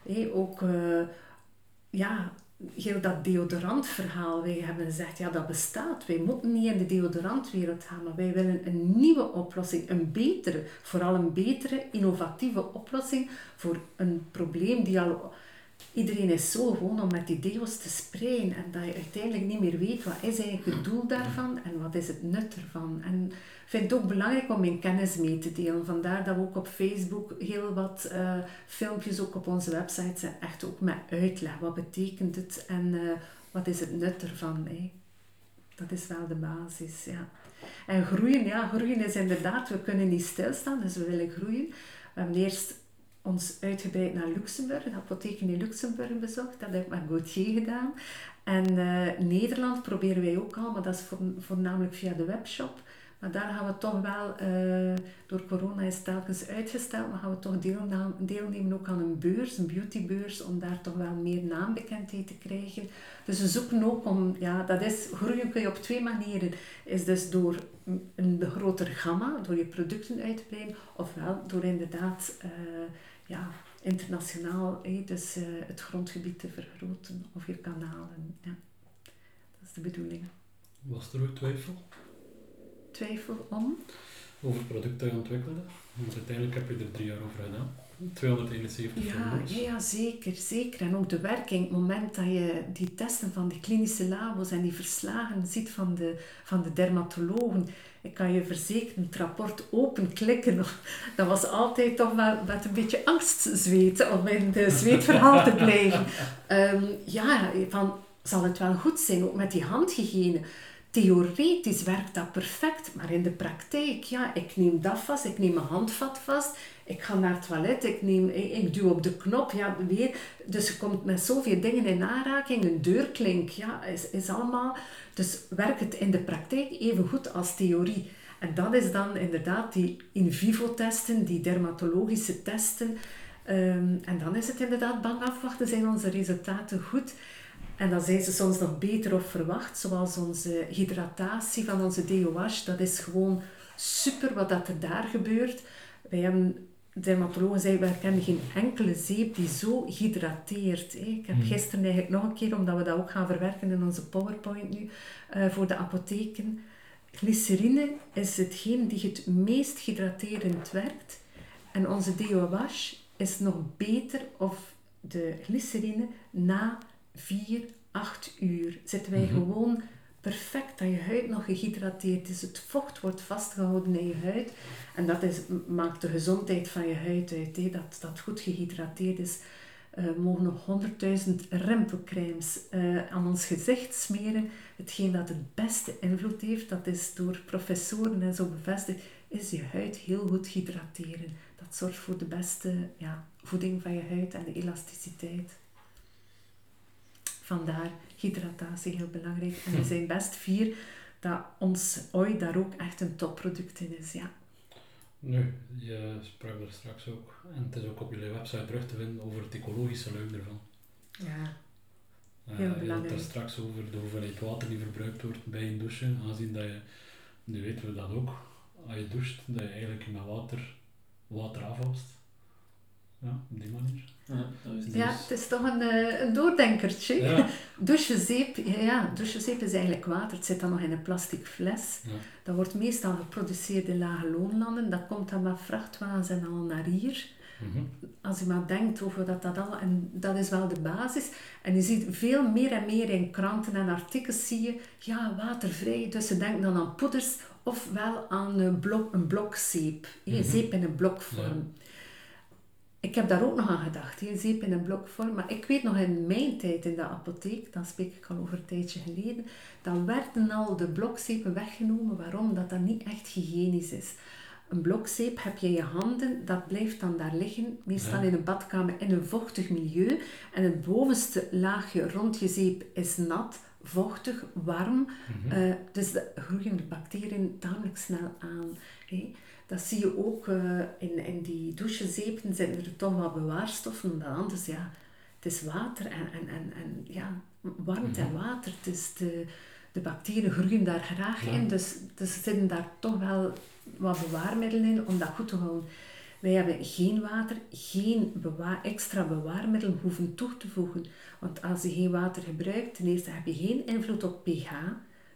Hè, ook, eh, ja, heel dat deodorantverhaal. Wij hebben gezegd, ja, dat bestaat. Wij moeten niet in de deodorantwereld gaan, maar wij willen een nieuwe oplossing, een betere, vooral een betere, innovatieve oplossing voor een probleem die al Iedereen is zo gewoon om met die deo's te sprayen en dat je uiteindelijk niet meer weet wat is eigenlijk het doel daarvan en wat is het nut ervan. En vind het ook belangrijk om mijn kennis mee te delen. Vandaar dat we ook op Facebook heel wat eh, filmpjes, ook op onze website, zijn echt ook met uitleg. Wat betekent het en eh, wat is het nut ervan? Dat is wel de basis, ja. En groeien, ja, groeien is inderdaad, we kunnen niet stilstaan, dus we willen groeien. We hebben eerst ons uitgebreid naar Luxemburg, de apotheken in Luxemburg bezocht. Dat heb ik met Gauthier gedaan. En eh, Nederland proberen wij ook al, maar dat is voor- voornamelijk via de webshop. Maar daar gaan we toch wel, eh, door corona is telkens uitgesteld, maar gaan we toch deelna- deelnemen ook aan een beurs, een beautybeurs, om daar toch wel meer naambekendheid te krijgen. Dus we zoeken ook om, ja, dat is, groeien kun je op twee manieren. Is dus door een groter gamma, door je producten uit te breiden, ofwel door inderdaad eh, ja, internationaal dus, eh, het grondgebied te vergroten of je kanalen. Ja. Dat is de bedoeling. Was er ook twijfel Twijfel om? over het product dat je ontwikkelde? Want uiteindelijk heb je er drie jaar over gedaan. 271 Ja, ja, ja, zeker, zeker. En ook de werking, het moment dat je die testen van die klinische labos en die verslagen ziet van de, van de dermatologen, ik kan je verzekeren, het rapport openklikken, dat was altijd toch wel met een beetje angstzweet, om in de zweetverhaal te blijven. [LAUGHS] Ehm, ja, van, zal het wel goed zijn, ook met die handhygiëne. Theoretisch werkt dat perfect, maar in de praktijk, ja, ik neem dat vast, ik neem mijn handvat vast, ik ga naar het toilet, ik, neem, ik, duw op de knop, ja, weer. Dus je komt met zoveel dingen in aanraking, een deurklink, ja, is, is allemaal... Dus werkt het in de praktijk even goed als theorie. En dat is dan inderdaad die in vivo testen, die dermatologische testen. Ehm, en dan is het inderdaad bang afwachten, zijn onze resultaten goed? En dan zijn ze soms nog beter of verwacht, zoals onze hydratatie van onze DOH. Dat is gewoon super wat dat er daar gebeurt. Wij hebben, dermatologen zei, we kennen geen enkele zeep die zo hydrateert. Hè. Ik heb Mhm. gisteren eigenlijk nog een keer, omdat we dat ook gaan verwerken in onze PowerPoint nu, eh, voor de apotheken. Glycerine is hetgeen die het meest hydraterend werkt. En onze DOH is nog beter of de glycerine na 4, 8 uur. Zitten wij Mhm. gewoon perfect dat je huid nog gehydrateerd is. Het vocht wordt vastgehouden in je huid. En dat is, maakt de gezondheid van je huid uit. Dat dat goed gehydrateerd is. We mogen nog 100.000 rimpelcremes eh, aan ons gezicht smeren. Hetgeen dat het beste invloed heeft, dat is door professoren en zo bevestigd, is je huid heel goed hydrateren. Dat zorgt voor de beste ja, voeding van je huid en de elasticiteit. Vandaar hydratatie heel belangrijk. En er zijn best vier dat ons ooi daar ook echt een topproduct in is. Ja. Nu, je sprak er straks ook, en het is ook op jullie website terug te vinden over het ecologische luik ervan. Ja. Eh, Heel je had belangrijk. het straks over de hoeveelheid water die verbruikt wordt bij een douche, aangezien dat je, nu weten we dat ook, als je doucht, dat je eigenlijk met water water afwast. Ja, op die manier. Ja, dat is ja, het is toch een, eh, een doordenkertje. Ja, [LAUGHS] Douchezeep, ja, ja, douchezeep is eigenlijk water. Het zit dan nog in een plastic fles. Ja. Dat wordt meestal geproduceerd in lage loonlanden. Dat komt dan met vrachtwagens en al naar hier. mhm. Als je maar denkt over dat dat al... En dat is wel de basis. En je ziet veel meer en meer in kranten en artikels zie je... Ja, watervrij. Dus ze denken dan aan poeders ofwel aan een blok, een blokzeep. hè, Mhm. Zeep in een blokvorm. Ik heb daar ook nog aan gedacht, hè, zeep in een blokvorm. Maar ik weet nog in mijn tijd in de apotheek, dan spreek ik al over een tijdje geleden, dan werden al de blokzeepen weggenomen. Waarom? Dat dat niet echt hygiënisch is. Een blokzeep heb je in je handen, dat blijft dan daar liggen, meestal Ja. in een badkamer in een vochtig milieu. En het bovenste laagje rond je zeep is nat, vochtig, warm. Mhm. Eh, dus de groeien de bacteriën tamelijk snel aan. Dat zie je ook eh, in, in die douchezeepen, zitten er toch wat bewaarstoffen. Omdat anders, ja, het is water en, en, en, en ja, warmte en Mhm. water. Dus de, de bacteriën groeien daar graag Ja. in. Dus, dus er zitten daar toch wel wat bewaarmiddelen in om dat goed te houden. Wij hebben geen water, geen bewa- extra bewaarmiddel hoeven toe te voegen. Want als je geen water gebruikt, ten eerste heb je geen invloed op pH.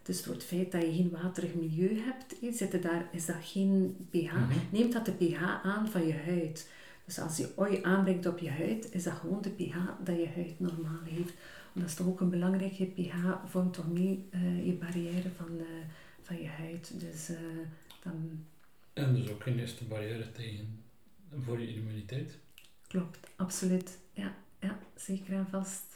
Dus door het feit dat je geen waterig milieu hebt, daar, is dat geen pH. Mhm. Neemt dat de pH aan van je huid. Dus als je ooi aanbrengt op je huid, is dat gewoon de pH dat je huid normaal heeft. En dat is toch ook een belangrijke pH, vormt toch mee eh, je barrière van, eh, van je huid. Dus eh, dan En dus ook geen eerste barrière tegen voor je immuniteit. Klopt, absoluut. Ja, ja zeker en vast.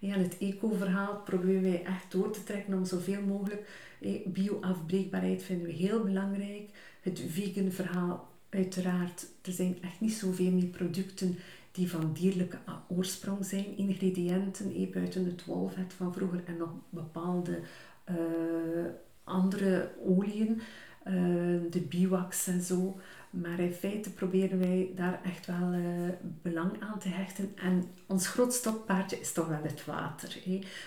Ja, het eco-verhaal proberen wij echt door te trekken om zoveel mogelijk. eh, Bio-afbreekbaarheid vinden we heel belangrijk. Het vegan verhaal, uiteraard. Er zijn echt niet zoveel meer producten die van dierlijke oorsprong zijn. Ingrediënten, eh, buiten het wolvet van vroeger en nog bepaalde eh, andere oliën. eh, de biwax en zo. Maar in feite proberen wij daar echt wel eh, belang aan te hechten. En ons grootste stokpaardje is toch wel het water.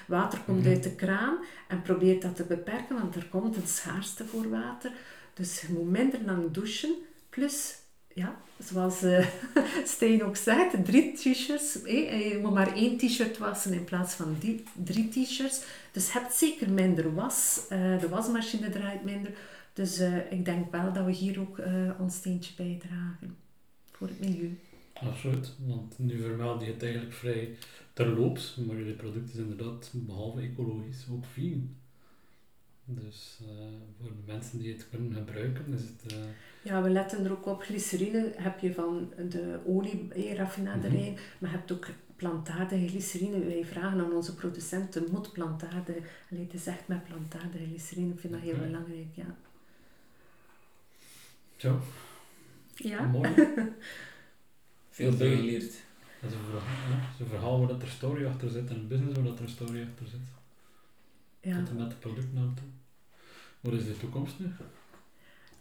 Water komt Mhm. uit de kraan en probeert dat te beperken, want er komt een schaarste voor water. Dus je moet minder lang douchen. Plus, ja, zoals eh [LAUGHS] Stijn ook zegt, drie t-shirts. Je moet maar één t-shirt wassen in plaats van die, drie t-shirts. Dus je hebt zeker minder was. Eh, de wasmachine draait minder. Dus eh, ik denk wel dat we hier ook eh, ons steentje bijdragen voor het milieu. Absoluut, want nu vermeld je het eigenlijk vrij terloops, maar jullie product is inderdaad behalve ecologisch ook vegan. Dus eh, voor de mensen die het kunnen gebruiken is het... Ja, we letten er ook op. Glycerine heb je van de olieraffinaderij, maar je hebt ook plantaardige glycerine. Wij vragen aan onze producenten, moet plantaardige... Allee, het is echt met plantaardige glycerine. Ik vind dat heel belangrijk, ja. Zo, Ja? mooi. [LAUGHS] Veel bijgeleerd. Dat is een verhaal, ja. Is een verhaal waar dat er story achter zit en een business waar dat er een story achter zit. ja. Tot en met de productnaam toe. Wat is de toekomst nu?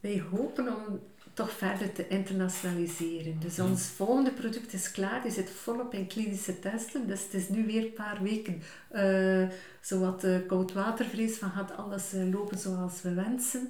wij hopen om toch verder te internationaliseren. Dus ons volgende product is klaar, die zit volop in klinische testen. Dus het is nu weer een paar weken uh, zowat uh, koudwatervrees van gaat alles uh, lopen zoals we wensen.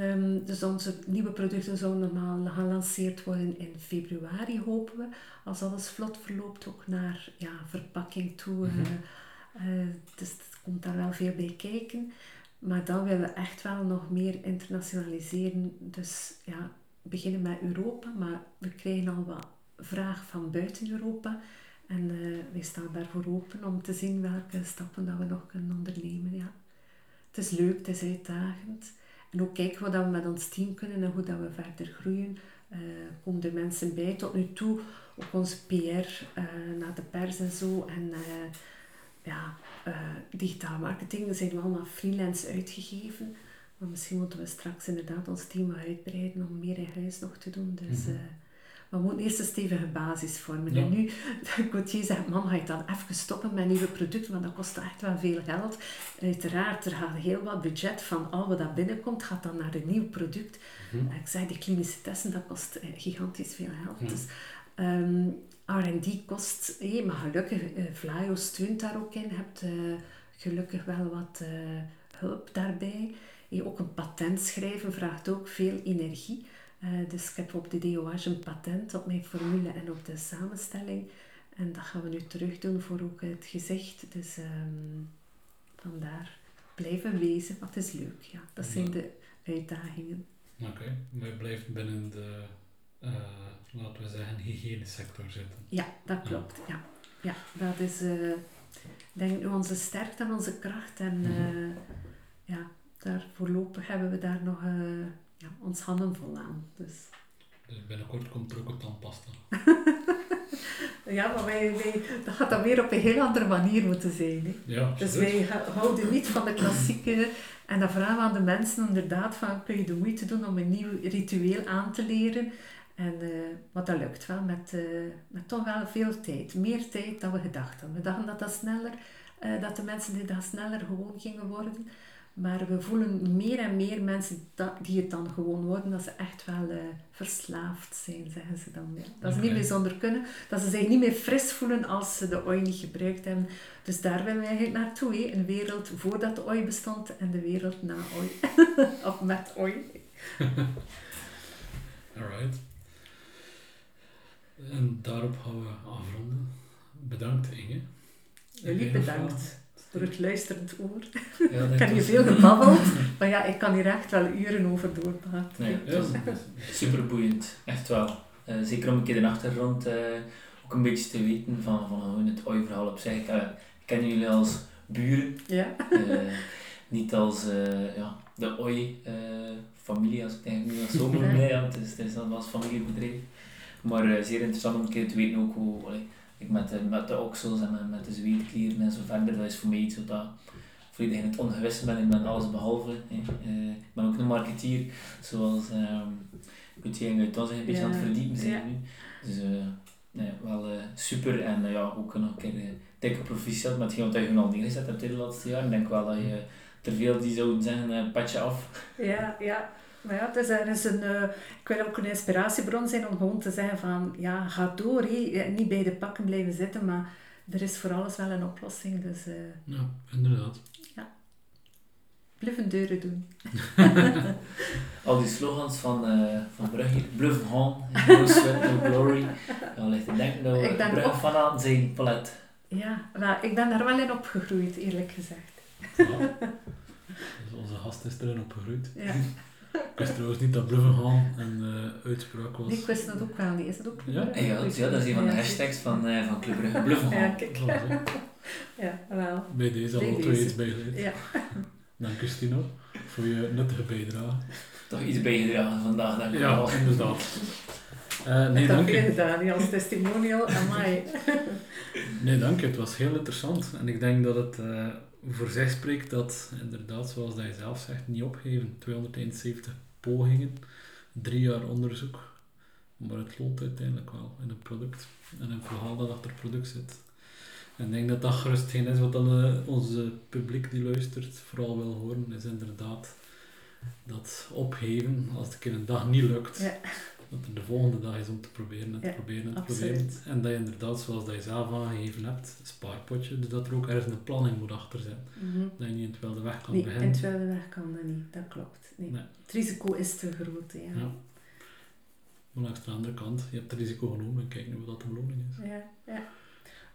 Um, dus onze nieuwe producten zouden normaal gelanceerd worden in februari, hopen we. Als alles vlot verloopt, ook naar ja, verpakking toe. Mm -hmm. dus er komt daar wel veel bij kijken. Maar dan willen we echt wel nog meer internationaliseren. Dus ja, beginnen met Europa, maar we krijgen al wat vraag van buiten Europa. En uh, wij staan daarvoor open om te zien welke stappen dat we nog kunnen ondernemen. Ja. Het is leuk, het is uitdagend. En ook kijken wat we met ons team kunnen en hoe dat we verder groeien. Uh, komen er mensen bij. Tot nu toe ook onze PR uh, naar de pers en zo. En ja, digitaal marketing zijn we allemaal freelance uitgegeven. Maar misschien moeten we straks inderdaad ons team uitbreiden om meer in huis nog te doen. Dus mm -hmm. We moeten eerst een stevige basis vormen. En nu, [LAUGHS] Gauthier zegt, man, ga je dan even stoppen met nieuwe producten, want dat kost echt wel veel geld. Uiteraard, er gaat heel wat budget van al wat dat binnenkomt, gaat dan naar een nieuw product. Mm -hmm. Ik zei, die klinische testen, dat kost uh, gigantisch veel geld. Mm -hmm. Dus um, R&D kost, hey, maar gelukkig, uh, Vlaio steunt daar ook in. Je hebt uh, gelukkig wel wat hulp daarbij. Ook een patent schrijven vraagt ook veel energie. Uh, dus ik heb op de DOH een patent op mijn formule en op de samenstelling. En dat gaan we nu terug doen voor ook het gezicht. Dus um, vandaar blijven wezen, wat is leuk. Ja, dat zijn de uitdagingen. Oké, okay. maar je blijft binnen de, uh, laten we zeggen, hygiënesector zitten. Ja, dat klopt. Ja, ja dat is uh, denk ik onze sterkte en onze kracht. En mm -hmm. ja, daar voorlopig hebben we daar nog ja, ons handen vol aan. Dus. dus binnenkort komt er ook een tandpasta. [LAUGHS] ja, maar wij, wij, dat gaat dan weer op een heel andere manier moeten zijn. Hè. Ja, dus wij houden niet van de klassieke en dan vragen we aan de mensen inderdaad van kun je de moeite doen om een nieuw ritueel aan te leren. En, uh, maar dat lukt wel met, uh, met toch wel veel tijd. Meer tijd dan we gedacht hadden. We dachten dat dat sneller, uh, dat de mensen die dat sneller gewoon gingen worden. Maar we voelen meer en meer mensen die het dan gewoon worden, dat ze echt wel uh, verslaafd zijn, zeggen ze dan. Ja. Dat ze okay. niet meer zonder kunnen, dat ze zich niet meer fris voelen als ze de ooi niet gebruikt hebben. Dus daar willen we eigenlijk naartoe, een wereld voordat de ooi bestond en de wereld na ooi. [LAUGHS] of met ooi. [LAUGHS] Alright. En daarop gaan we afronden. Bedankt Inge. Jullie bedankt voor het luisterend oor. Ja, [LAUGHS] ik heb hier veel gebabbeld, maar ja, ik kan hier echt wel uren over doorpraten. Nee, ja, super boeiend, echt wel. Uh, zeker om een keer de achtergrond uh, ook een beetje te weten van, van hoe het OI-verhaal op zich. Ik, uh, ik ken jullie als buren, ja. niet als ja, de OI-familie, als ik denk nu zo moet nee, ja, het is, het is als familiebedrijf. Maar zeer interessant om een keer te weten ook hoe... Allee, ik met, de, met de oksels en met, met de zweetklieren en zo verder, dat is voor mij iets wat dat volledig in het ongewisse ben. Ik ben alles behalve. Uh, ik ben ook een marketeer, zoals um, goed jij uit ons een beetje ja. aan het verdiepen zijn ja. nu. Dus uh, nee, wel uh, super en ja, ook nog een keer dikke proficiat met hetgeen wat je al neergezet hebt in de laatste jaar. Ik denk wel dat je er veel die zouden zeggen, patje af. Ja, ja. Maar ja, het is, is een, uh, ik wil ook een inspiratiebron zijn om gewoon te zeggen van, ja, ga door, hé. niet bij de pakken blijven zitten, maar er is voor alles wel een oplossing. Dus, uh, ja, inderdaad. Ja. Blijven deuren doen. [LAUGHS] Al die slogans van, uh, van Brugge, bluff on, no sweat, no glory. Dan ligt te denken dat we Brugge op... van aan zijn palet. Ja, nou, ik ben daar wel in opgegroeid, eerlijk gezegd. Ja. Dus [LAUGHS] onze gast is erin opgegroeid. Ja. Ik wist trouwens niet dat Bluffenhaan een uh, uitspraak was. Ik wist dat ook wel niet. Is dat ook ja? Ja, ja, ja, dat is een van de hashtags van, uh, van Club Brugge. [LAUGHS] Bluffenhaan. Ja, kijk. ja, wel. Bij deze al twee iets bijgeleerd. Ja. Dank Christino voor je nuttige bijdrage. Toch iets bijgedragen vandaag, dank Ja, wel. inderdaad. Uh, nee, dank je. gedaan, als testimonial, amai. nee, dank je. Het was heel interessant. En ik denk dat het uh, voor zich spreekt dat, inderdaad, zoals dat je zelf zegt, niet opgeven. 271 pogingen, drie jaar onderzoek. Maar het loont uiteindelijk wel in een product en een verhaal dat achter het product zit. En ik denk dat dat gerust geen is wat dan uh, onze publiek die luistert vooral wil horen, is inderdaad dat opgeven als het een dag niet lukt, Ja. Dat er de volgende dag is om te proberen en te Ja, proberen en te proberen. En dat je inderdaad, zoals dat je zelf aangegeven hebt, een spaarpotje, dus dat er ook ergens een planning moet achter zijn. Mhm. Dat je niet in het wilde weg kan Nee, beginnen. en terwijl de weg kan dat niet. Dat klopt. Nee. Nee. Het risico is te groot. Ja. Ja. Maar langs de andere kant, je hebt het risico genomen en kijk nu wat dat de beloning is. Ja, ja.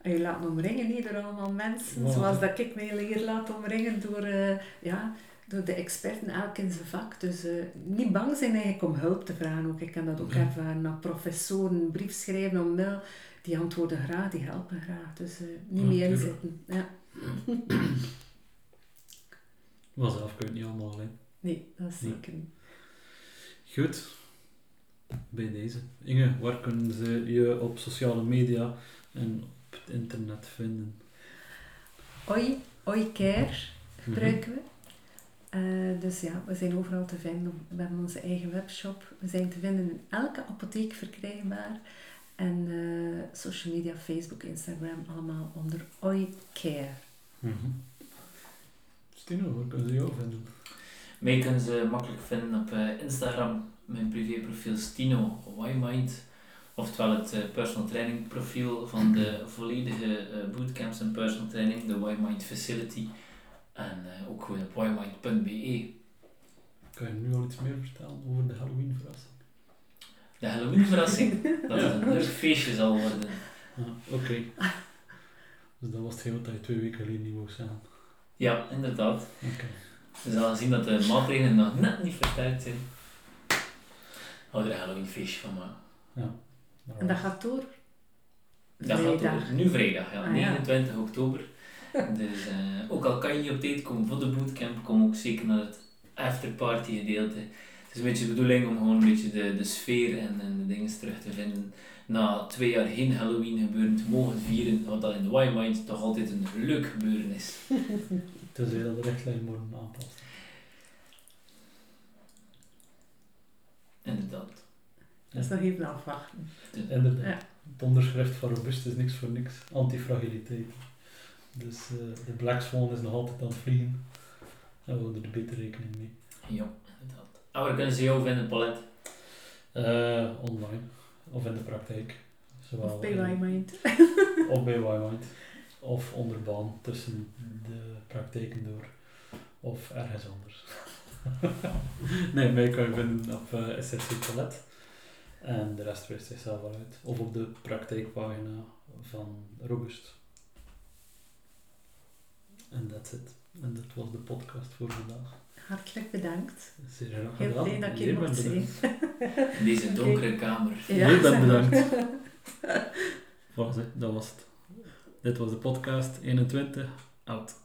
En je laat omringen niet door allemaal mensen, Voilà. zoals dat ik mij leer laten omringen door, eh, ja, door de experten, elk in zijn vak. Dus eh, niet bang zijn eigenlijk om hulp te vragen. Ook. Ik kan dat ook Ja. ervaren. Naar professoren brief schrijven om mail, die antwoorden graag, die helpen graag. Dus eh, niet Ja, meer inzitten. Ja. Maar zelf kun je het niet allemaal alleen. Nee, dat is zeker niet. Goed. Bij deze. Inge, waar kunnen ze je op sociale media en op het internet vinden? Oi, Oi Care Mhm. gebruiken we. Eh, dus ja, we zijn overal te vinden. We hebben onze eigen webshop. We zijn te vinden in elke apotheek verkrijgbaar. En eh, social media, Facebook, Instagram, allemaal onder Oi Care. Mhm. Stino, waar kunnen ze jou vinden? Mij kunnen ze makkelijk vinden op eh, Instagram, mijn privéprofiel Stino Ymind. Oftewel het eh, personal training profiel van de volledige eh, bootcamps en personal training, de Ymind Facility. En eh, ook gewoon op ymind.be. Kan je nu al iets meer vertellen over de Halloween verrassing? De Halloween verrassing, [LAUGHS] dat het een leuk feestje zal worden. Ah, Oké. Dus dat was het heel dat je twee weken geleden niet wou zeggen. Ja, inderdaad. Oké. We zullen zien dat de maatregelen nog net niet versterkt zijn. Hou er een Halloween feestje van maken. En dat gaat door. Dat gaat over. Nu vrijdag, ja, Ah, ja. 29 oktober. [LAUGHS] Dus eh, ook al kan je niet op tijd komen voor de bootcamp, kom ook zeker naar het afterparty gedeelte. Het is een beetje de bedoeling om gewoon een beetje de, de sfeer en, en de dingen terug te vinden. Na twee jaar geen Halloween gebeuren te mogen vieren, wat dat in de Y-Mind toch altijd een leuk gebeuren is. Tenzij [LAUGHS] dat de richtlijn worden aanpassen. Inderdaad. Dat is nog even afwachten. Inderdaad. Ja. Het onderschrift van Robust is niks voor niks. Antifragiliteit. Dus eh, de Black Swan is nog altijd aan het vliegen. En we houden er beter rekening mee. Ja, inderdaad. En waar kunnen ze jou vinden, Paulette? Eh, online. Of in de praktijk. Zowel Of bij in- Mind. [LAUGHS] Of bij Wymind. Of onderbaan tussen de praktijken door. Of ergens anders. [LAUGHS] nee, mij kan je vinden op uh, SSC Toilet. En de rest wist zichzelf wel uit. Of op de praktijkpagina van Robust. En that's it. En dat was de podcast voor vandaag. Hartelijk bedankt. Zeer graag Heel gedaan. blij dat ik hier bent mocht zijn. In deze donkere kamer. Bent zeg maar. bedankt. [LAUGHS] Voilà, dat was het. Dit was de podcast 21. Out.